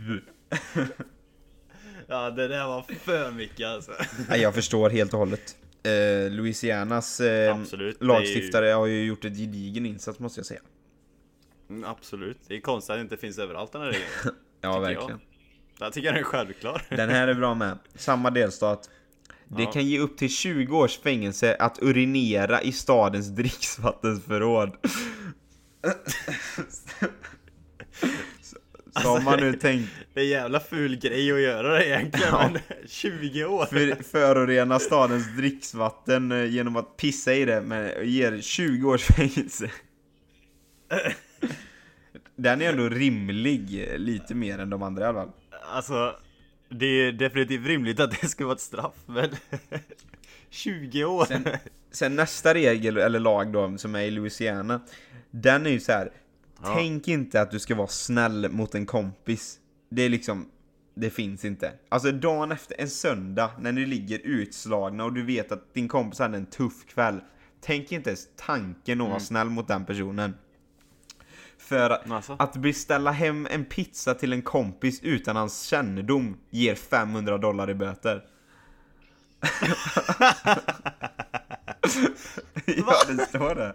Ja, det där var för mycket alltså. Nej, jag förstår helt och hållet. Eh, Louisianas eh, Absolut, lagstiftare har ju gjort ett gedigen insats måste jag säga. Mm, Absolut. Det är konstigt att det inte finns överallt den här regeln. Ja, verkligen. Jag tycker den är självklar. Den här är bra med. Samma delstat. Det Ja. kan ge upp till 20 års fängelse att urinera i stadens dricksvattensförråd. Så- Så om man nu tänkt Det är en jävla ful grej att göra det egentligen, Ja. men 20 år? för, förorena stadens dricksvatten eh, genom att pissa i det, men ger 20 års fängelse. Den är ändå rimlig, lite mer än de andra i alla fall. Alltså, det är definitivt rimligt att det ska vara ett straff, men 20 år? Sen, sen nästa regel, eller lag då, som är i Louisiana, den är ju så här. Ja. Tänk inte att du ska vara snäll mot en kompis. Det är liksom, det finns inte. Alltså dagen efter, en söndag, när ni ligger utslagna och du vet att din kompis hade en tuff kväll. Tänk inte ens tanken att vara snäll mot den personen. För Alltså. att beställa hem en pizza till en kompis utan hans kännedom ger 500 dollar i böter. ja, det står det.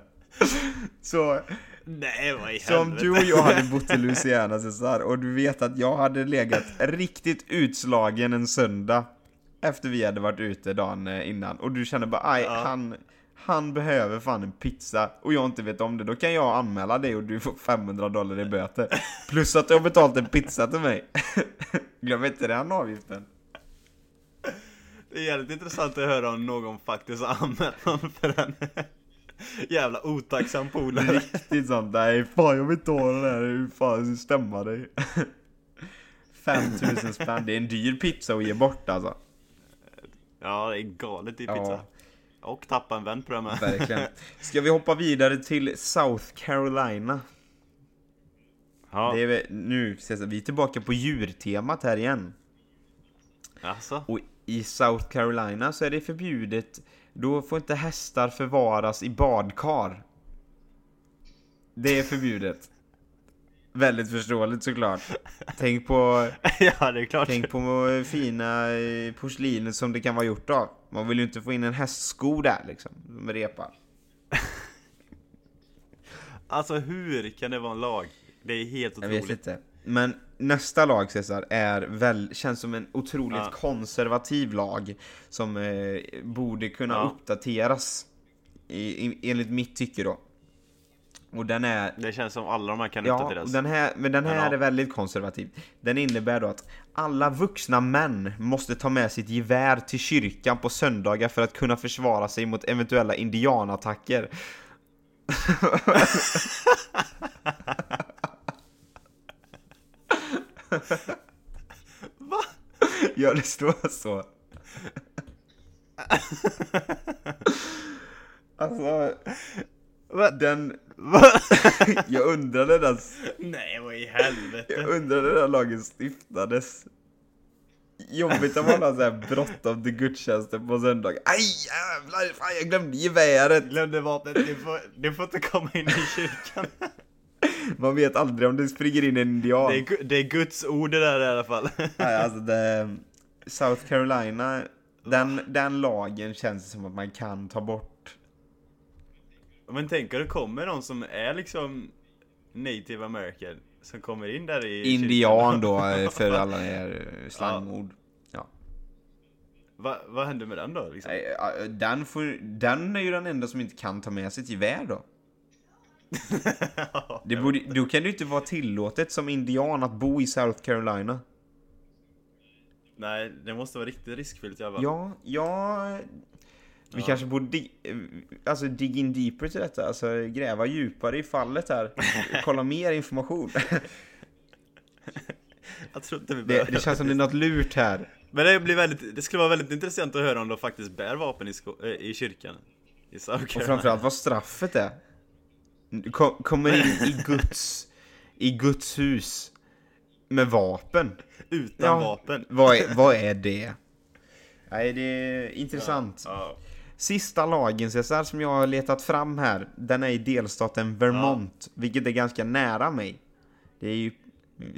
Så, Nej, vad i så om du och jag hade bott i Louisiana Cesar, och du vet att jag hade legat riktigt utslagen en söndag efter vi hade varit ute dagen eh, innan och du känner bara aj, Ja. han, han behöver fan en pizza och jag inte vet om det, då kan jag anmäla dig och du får 500 dollar i böter. Plus att du har betalt en pizza till mig. Glöm inte den avgiften. Det är jävligt intressant att höra om någon faktiskt har anmält någon för en jävla otacksam polare. Riktigt sånt, nej fan jag vill inte ha den här, hur fan ska stämma dig. 5000 spänn, det är en dyr pizza att ge bort alltså. Ja, det är galet i pizza. Ja. Och tappa en vän på det med. Verkligen. Ska vi hoppa vidare till South Carolina? Ja, Det är nu, vi är tillbaka på djurtemat här igen. alltså. Och i South Carolina så är det förbjudet, då får inte hästar förvaras i badkar. Det är förbjudet. Väldigt förståeligt såklart. Tänk på, ja, det är klart. tänk på fina eh, porslinet som det kan vara gjort av. Man vill ju inte få in en hästsko där liksom, med repar. Alltså hur kan det vara en lag? Det är helt Jag vet otroligt. inte. Men nästa lag Cesar är väl, känns som en otroligt Ja. konservativ lag som eh, borde kunna Ja. uppdateras. I, i, enligt mitt tycke då. Och den är... Det känns som alla de här kan Ja, uppdateras. den här, men den här ja. är väldigt konservativ. Den innebär då att alla vuxna män måste ta med sitt gevär till kyrkan på söndagar för att kunna försvara sig mot eventuella indianattacker. Va? Ja, det står så. alltså, den... Jag undrade den... Nej, vad i Jag helvete. undrade när lagen stiftades. Jobbigt om man har såhär bråttom till gudstjänsten på söndag. Aj jävlar, fan jag glömde geväret. Glömde vapnet, du får, du får inte komma in i kyrkan. Man vet aldrig om det springer in en indian. Det är, det är Guds ord det där i alla fall. Nej, alltså det, South Carolina, den, den lagen känns som att man kan ta bort. Men tänk om det kommer någon som är liksom native american som kommer in där i Indian kyrkan. då, eh, för alla er eh, slangord. Ja. Va, vad händer med den då liksom? Den, får, den är ju den enda som inte kan ta med sitt gevär då. Det borde, då kan det ju inte vara tillåtet som indian att bo i South Carolina. Nej, det måste vara riktigt riskfyllt fall. Ja, ja... Vi Ja. kanske borde di- eh, alltså dig in deeper till detta, alltså gräva djupare i fallet här. Kolla mer information. Jag tror inte vi Det, behöver det känns som det är något lurt här. Men det, blir väldigt, det skulle vara väldigt intressant att höra om de faktiskt bär vapen i, sko- äh, i kyrkan. I Och framförallt vad straffet är. Kom, kommer in i Guds, i Guds hus med vapen. Utan Ja. vapen. Vad är, vad är det? Nej, det är intressant. Ja. Sista lagen Cesar, som jag har letat fram här, den är i delstaten Vermont, vilket är ganska nära mig. Det är ju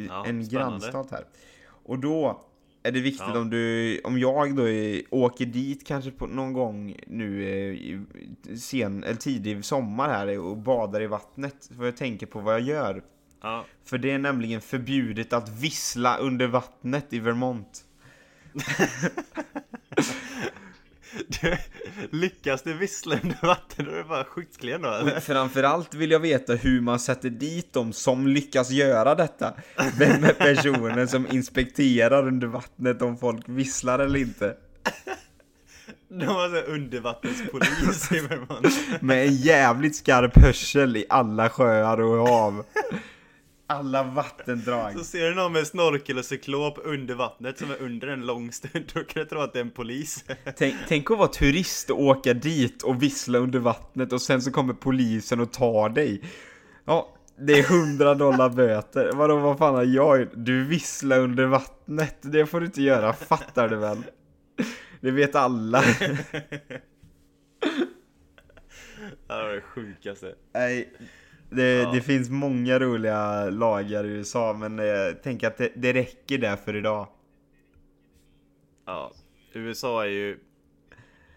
Ja, en grannstat här. Och då är det viktigt Ja. om du, om jag då åker dit kanske på någon gång nu eh, sen, eller tidig sommar här och badar i vattnet, får jag tänka på vad jag gör. Ja. För det är nämligen förbjudet att vissla under vattnet i Vermont. Du, lyckas du vissla under vatten då är du bara skicklig ändå eller? Framförallt vill jag veta hur man sätter dit dem som lyckas göra detta. Vem är personen som inspekterar under vattnet om folk visslar eller inte? De har så här undervattenspolis i Vermont. Med en jävligt skarp hörsel i alla sjöar och hav. Alla vattendrag. Så ser du någon med snorkel och cyklop under vattnet som är under en lång stund, då kan du tro att det är en polis. Tänk, tänk att vara turist och åka dit och vissla under vattnet och sen så kommer polisen och tar dig. Ja, det är 100 dollar böter. Vadå, vad fan har jag? Du visslar under vattnet. Det får du inte göra, fattar du väl? Det vet alla. Det var det sjukaste. Nej, det, Ja. det finns många roliga lagar i USA, men eh, tänker att det, det räcker där för idag. Ja, USA är ju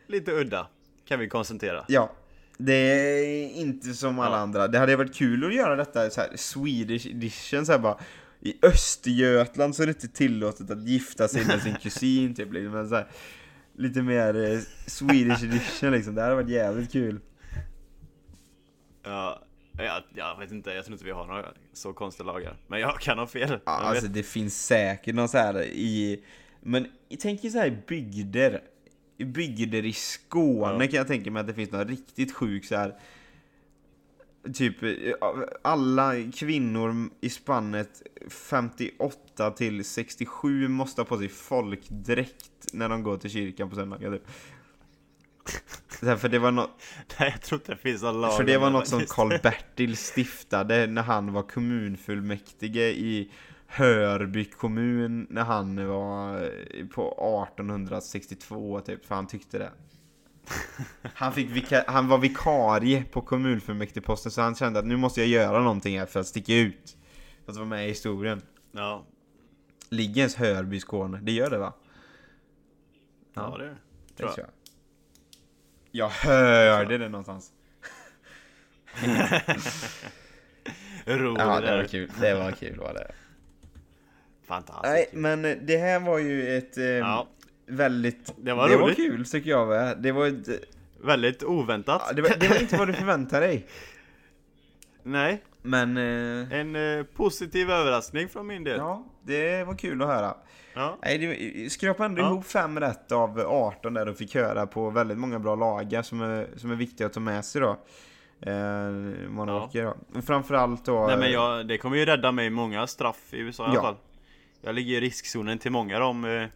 lite udda, kan vi konstatera. Ja, det är inte som alla Ja. andra. Det hade varit kul att göra detta så här Swedish edition så här bara. I Östergötland så är det inte tillåtet att gifta sig med sin kusin typ liksom. Men så här, lite mer eh, Swedish edition liksom. Det hade varit jävligt kul. Ja, jag, jag vet inte, jag tror inte vi har några så konstiga lagar. Men jag kan ha fel. Ja, vet. alltså det finns säkert någon så här i... Men tänk er så här i bygder. I bygder i Skåne Ja. kan jag tänka mig att det finns något riktigt sjukt så här. Typ alla kvinnor i spannet 58 till 67 måste ha på sig folkdräkt när de går till kyrkan på söndagar typ. För det var något Nej, jag tror inte det finns någon lag för det var något som. Karl-Bertil stiftade när han var kommunfullmäktige i Hörby kommun när han var eh, på 1862 typ, för han tyckte det. Han, fick han var vikarie på kommunfullmäktigeposten så han kände att nu måste jag göra någonting här för att sticka ut. För att vara med i historien. Ja, Ligger ens Hörby i Skåne? Det gör det va? ja, det är det. Det tror jag. Jag. Hörde det någonstans. Roligt Ja, det var kul. Det var kul var det. Fantastiskt. Nej, men det här var ju ett eh, Ja, väldigt... Det var det var roligt. kul tycker jag. Va? Det var, ett, väldigt oväntat. ja, det, var, det var inte vad du förväntade dig. Nej, Men eh, en eh, positiv överraskning från min del. ja, det var kul att höra. Ja. Nej, det skrapade ändå Ja. ihop fem rätt av 18 där och fick höra på väldigt många bra lagar som är, som är viktiga att ta med sig då. Eh, man Ja. åker då. Framförallt då... Nej men jag, det kommer ju rädda mig många straff i USA i alla Ja. fall. Jag ligger i riskzonen till många av de eh,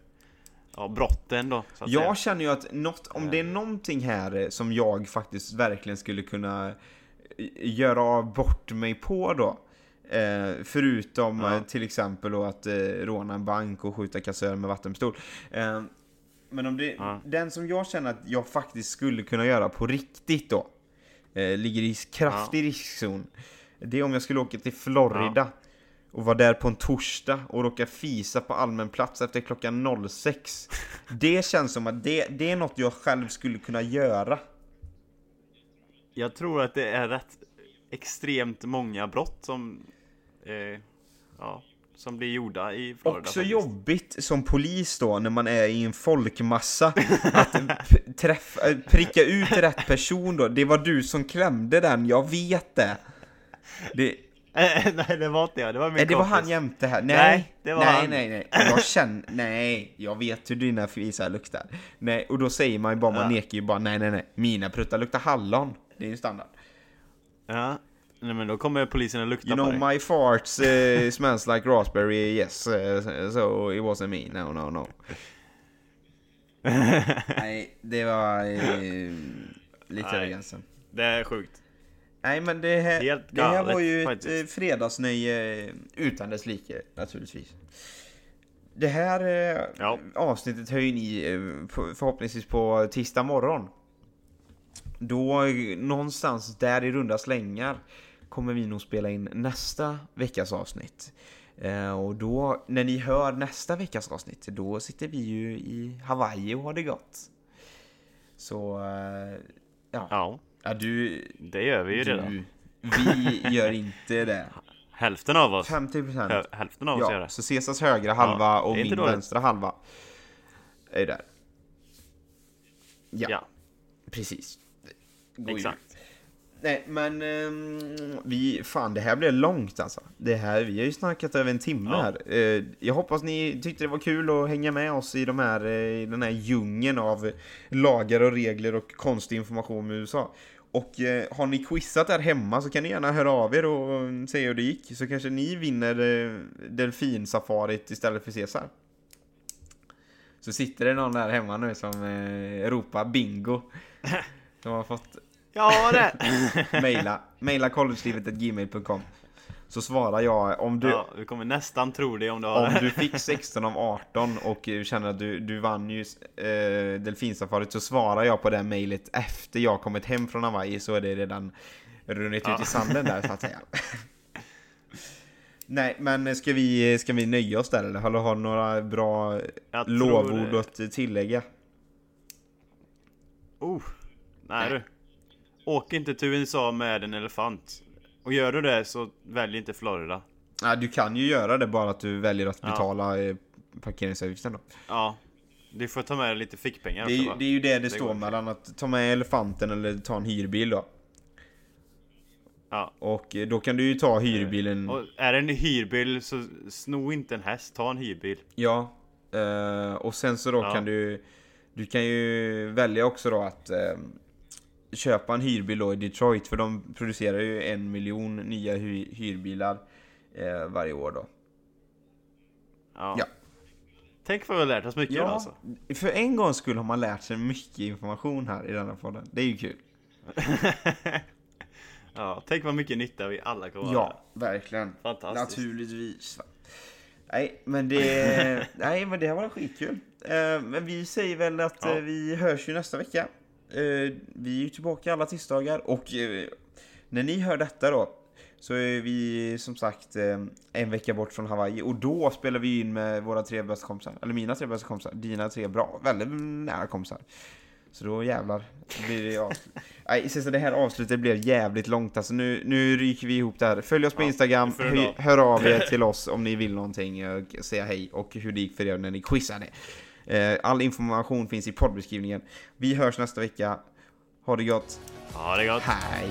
ja, brotten då. Så att Jag säga. känner ju att något, om det är någonting här eh, som jag faktiskt verkligen skulle kunna eh, göra bort mig på då. Eh, förutom Ja. eh, till exempel då att eh, råna en bank och skjuta kassörer med vattenpistol. Eh, men om det, Ja. den som jag känner att jag faktiskt skulle kunna göra på riktigt då. Eh, ligger i kraftig riskzon. Det är om jag skulle åka till Florida. Och vara där på en torsdag och råka fisa på allmän plats efter klockan 06. Det känns som att det, det är något jag själv skulle kunna göra. Jag tror att det är rätt extremt många brott som eh, ja, som blir gjorda i Florida. Också faktiskt. jobbigt som polis då när man är i en folkmassa att träffa, äh, pricka ut rätt person då. Det var du som klämde den, jag vet det. Det, Eh, nej det var inte jag, det var min nej, det var kompis. han jämte här. Nej, Nej, det var nej, han. nej, nej. Jag känner, nej, jag vet hur dina fisar luktar. Nej, och då säger man ju bara, man Ja. nekar ju bara, nej, nej, nej. Mina pruttar luktar hallon. Det är ju standard. Ja, nej men då kommer polisen att lukta You på know dig. my farts uh, smells like raspberry, yes, uh, so it wasn't me, no, no, no. Nej, det var eh, lite över gränsen. Det är sjukt. Nej, men det här, Helt det här var ju ett faktiskt. eh, fredagsnöje utan dess like, naturligtvis. Det här eh, Ja. avsnittet hör ju ni eh, förhoppningsvis på tisdag morgon. Då någonstans där i runda slängar kommer vi nog spela in nästa veckas avsnitt. Eh, och då, när ni hör nästa veckas avsnitt, då sitter vi ju i Hawaii och har det gott. Så, eh, ja. Ja, ja du, det gör vi ju redan. du, vi gör inte det. Hälften av oss. 50% Hö- Hälften av oss gör Ja, det. så Caesars högra halva och det är min dåligt. vänstra halva är där. Ja, Ja, precis. Går ju. Nej, men ehm, vi, fan det här blev långt alltså. Det här, vi har ju snackat över en timme Ja. här. Eh, jag hoppas ni tyckte det var kul att hänga med oss i, de här, eh, i den här djungeln av lagar och regler och konstig information om USA. Och eh, har ni quizat där hemma så kan ni gärna höra av er och eh, säga hur det gick. Så kanske ni vinner delfinsafarit istället för Caesar. Så sitter det någon där hemma nu som eh, ropar bingo. De har fått Ja det! Maila, maila collegelivet.gmail.com Så svarar jag om du, Ja, vi kommer nästan tro det om du har om det. du fick 16 av 18 och känner att du, du vann ju eh, delfinsafarit så svarar jag på det mailet efter jag kommit hem från Hawaii så är det redan runnit Ja. ut i sanden där så att säga. Nej, men ska vi, ska vi nöja oss där eller? Har du några bra Jag lovord att tillägga? Oh, nej Nej. du. Åk inte till USA med en elefant. Och gör du det så välj inte Florida. Ja, du kan ju göra det bara att du väljer att Ja. betala eh, parkeringsavgiften då. Ja, du får ta med lite fickpengar Det är, också det är ju det det, Det står mellan att ta med elefanten eller ta en hyrbil då. Ja. Och eh, då kan du ju ta hyrbilen, Och är det en hyrbil så sno inte en häst, ta en hyrbil. ja. Eh, och sen så då Ja. kan du, du kan ju välja också då att eh, köpa en hyrbil då i Detroit för de producerar ju en miljon nya hy hyrbilar eh, varje år då. Ja. Ja. Tänk vad vi har lärt oss mycket Ja, alltså. för en gång skulle har man lärt sig mycket information här i denna podden. Det är ju kul. ja, tänk vad mycket nytta vi alla kommer ha. Ja, verkligen. Fantastiskt. Naturligtvis. Nej, men det, nej, men det här var skitkul. Eh, men vi säger väl att Ja. eh, vi hörs ju nästa vecka. Eh, vi är ju tillbaka alla tisdagar och eh, när ni hör detta då så är vi som sagt eh, en vecka bort från Hawaii och då spelar vi in med våra tre bästa kompisar. Eller mina tre bästa kompisar. Dina tre bra, väldigt nära kompisar. Så då jävlar blir det avslut. Nej, så det här avslutet blev jävligt långt alltså. Nu, nu ryker vi ihop det här. Följ oss på Ja, Instagram, hör av er till oss om ni vill någonting, och säga hej och hur det gick för er när ni quizade. Eh, All information finns i poddbeskrivningen. Vi hörs nästa vecka. Ha det gott. Ha det gott. Hej!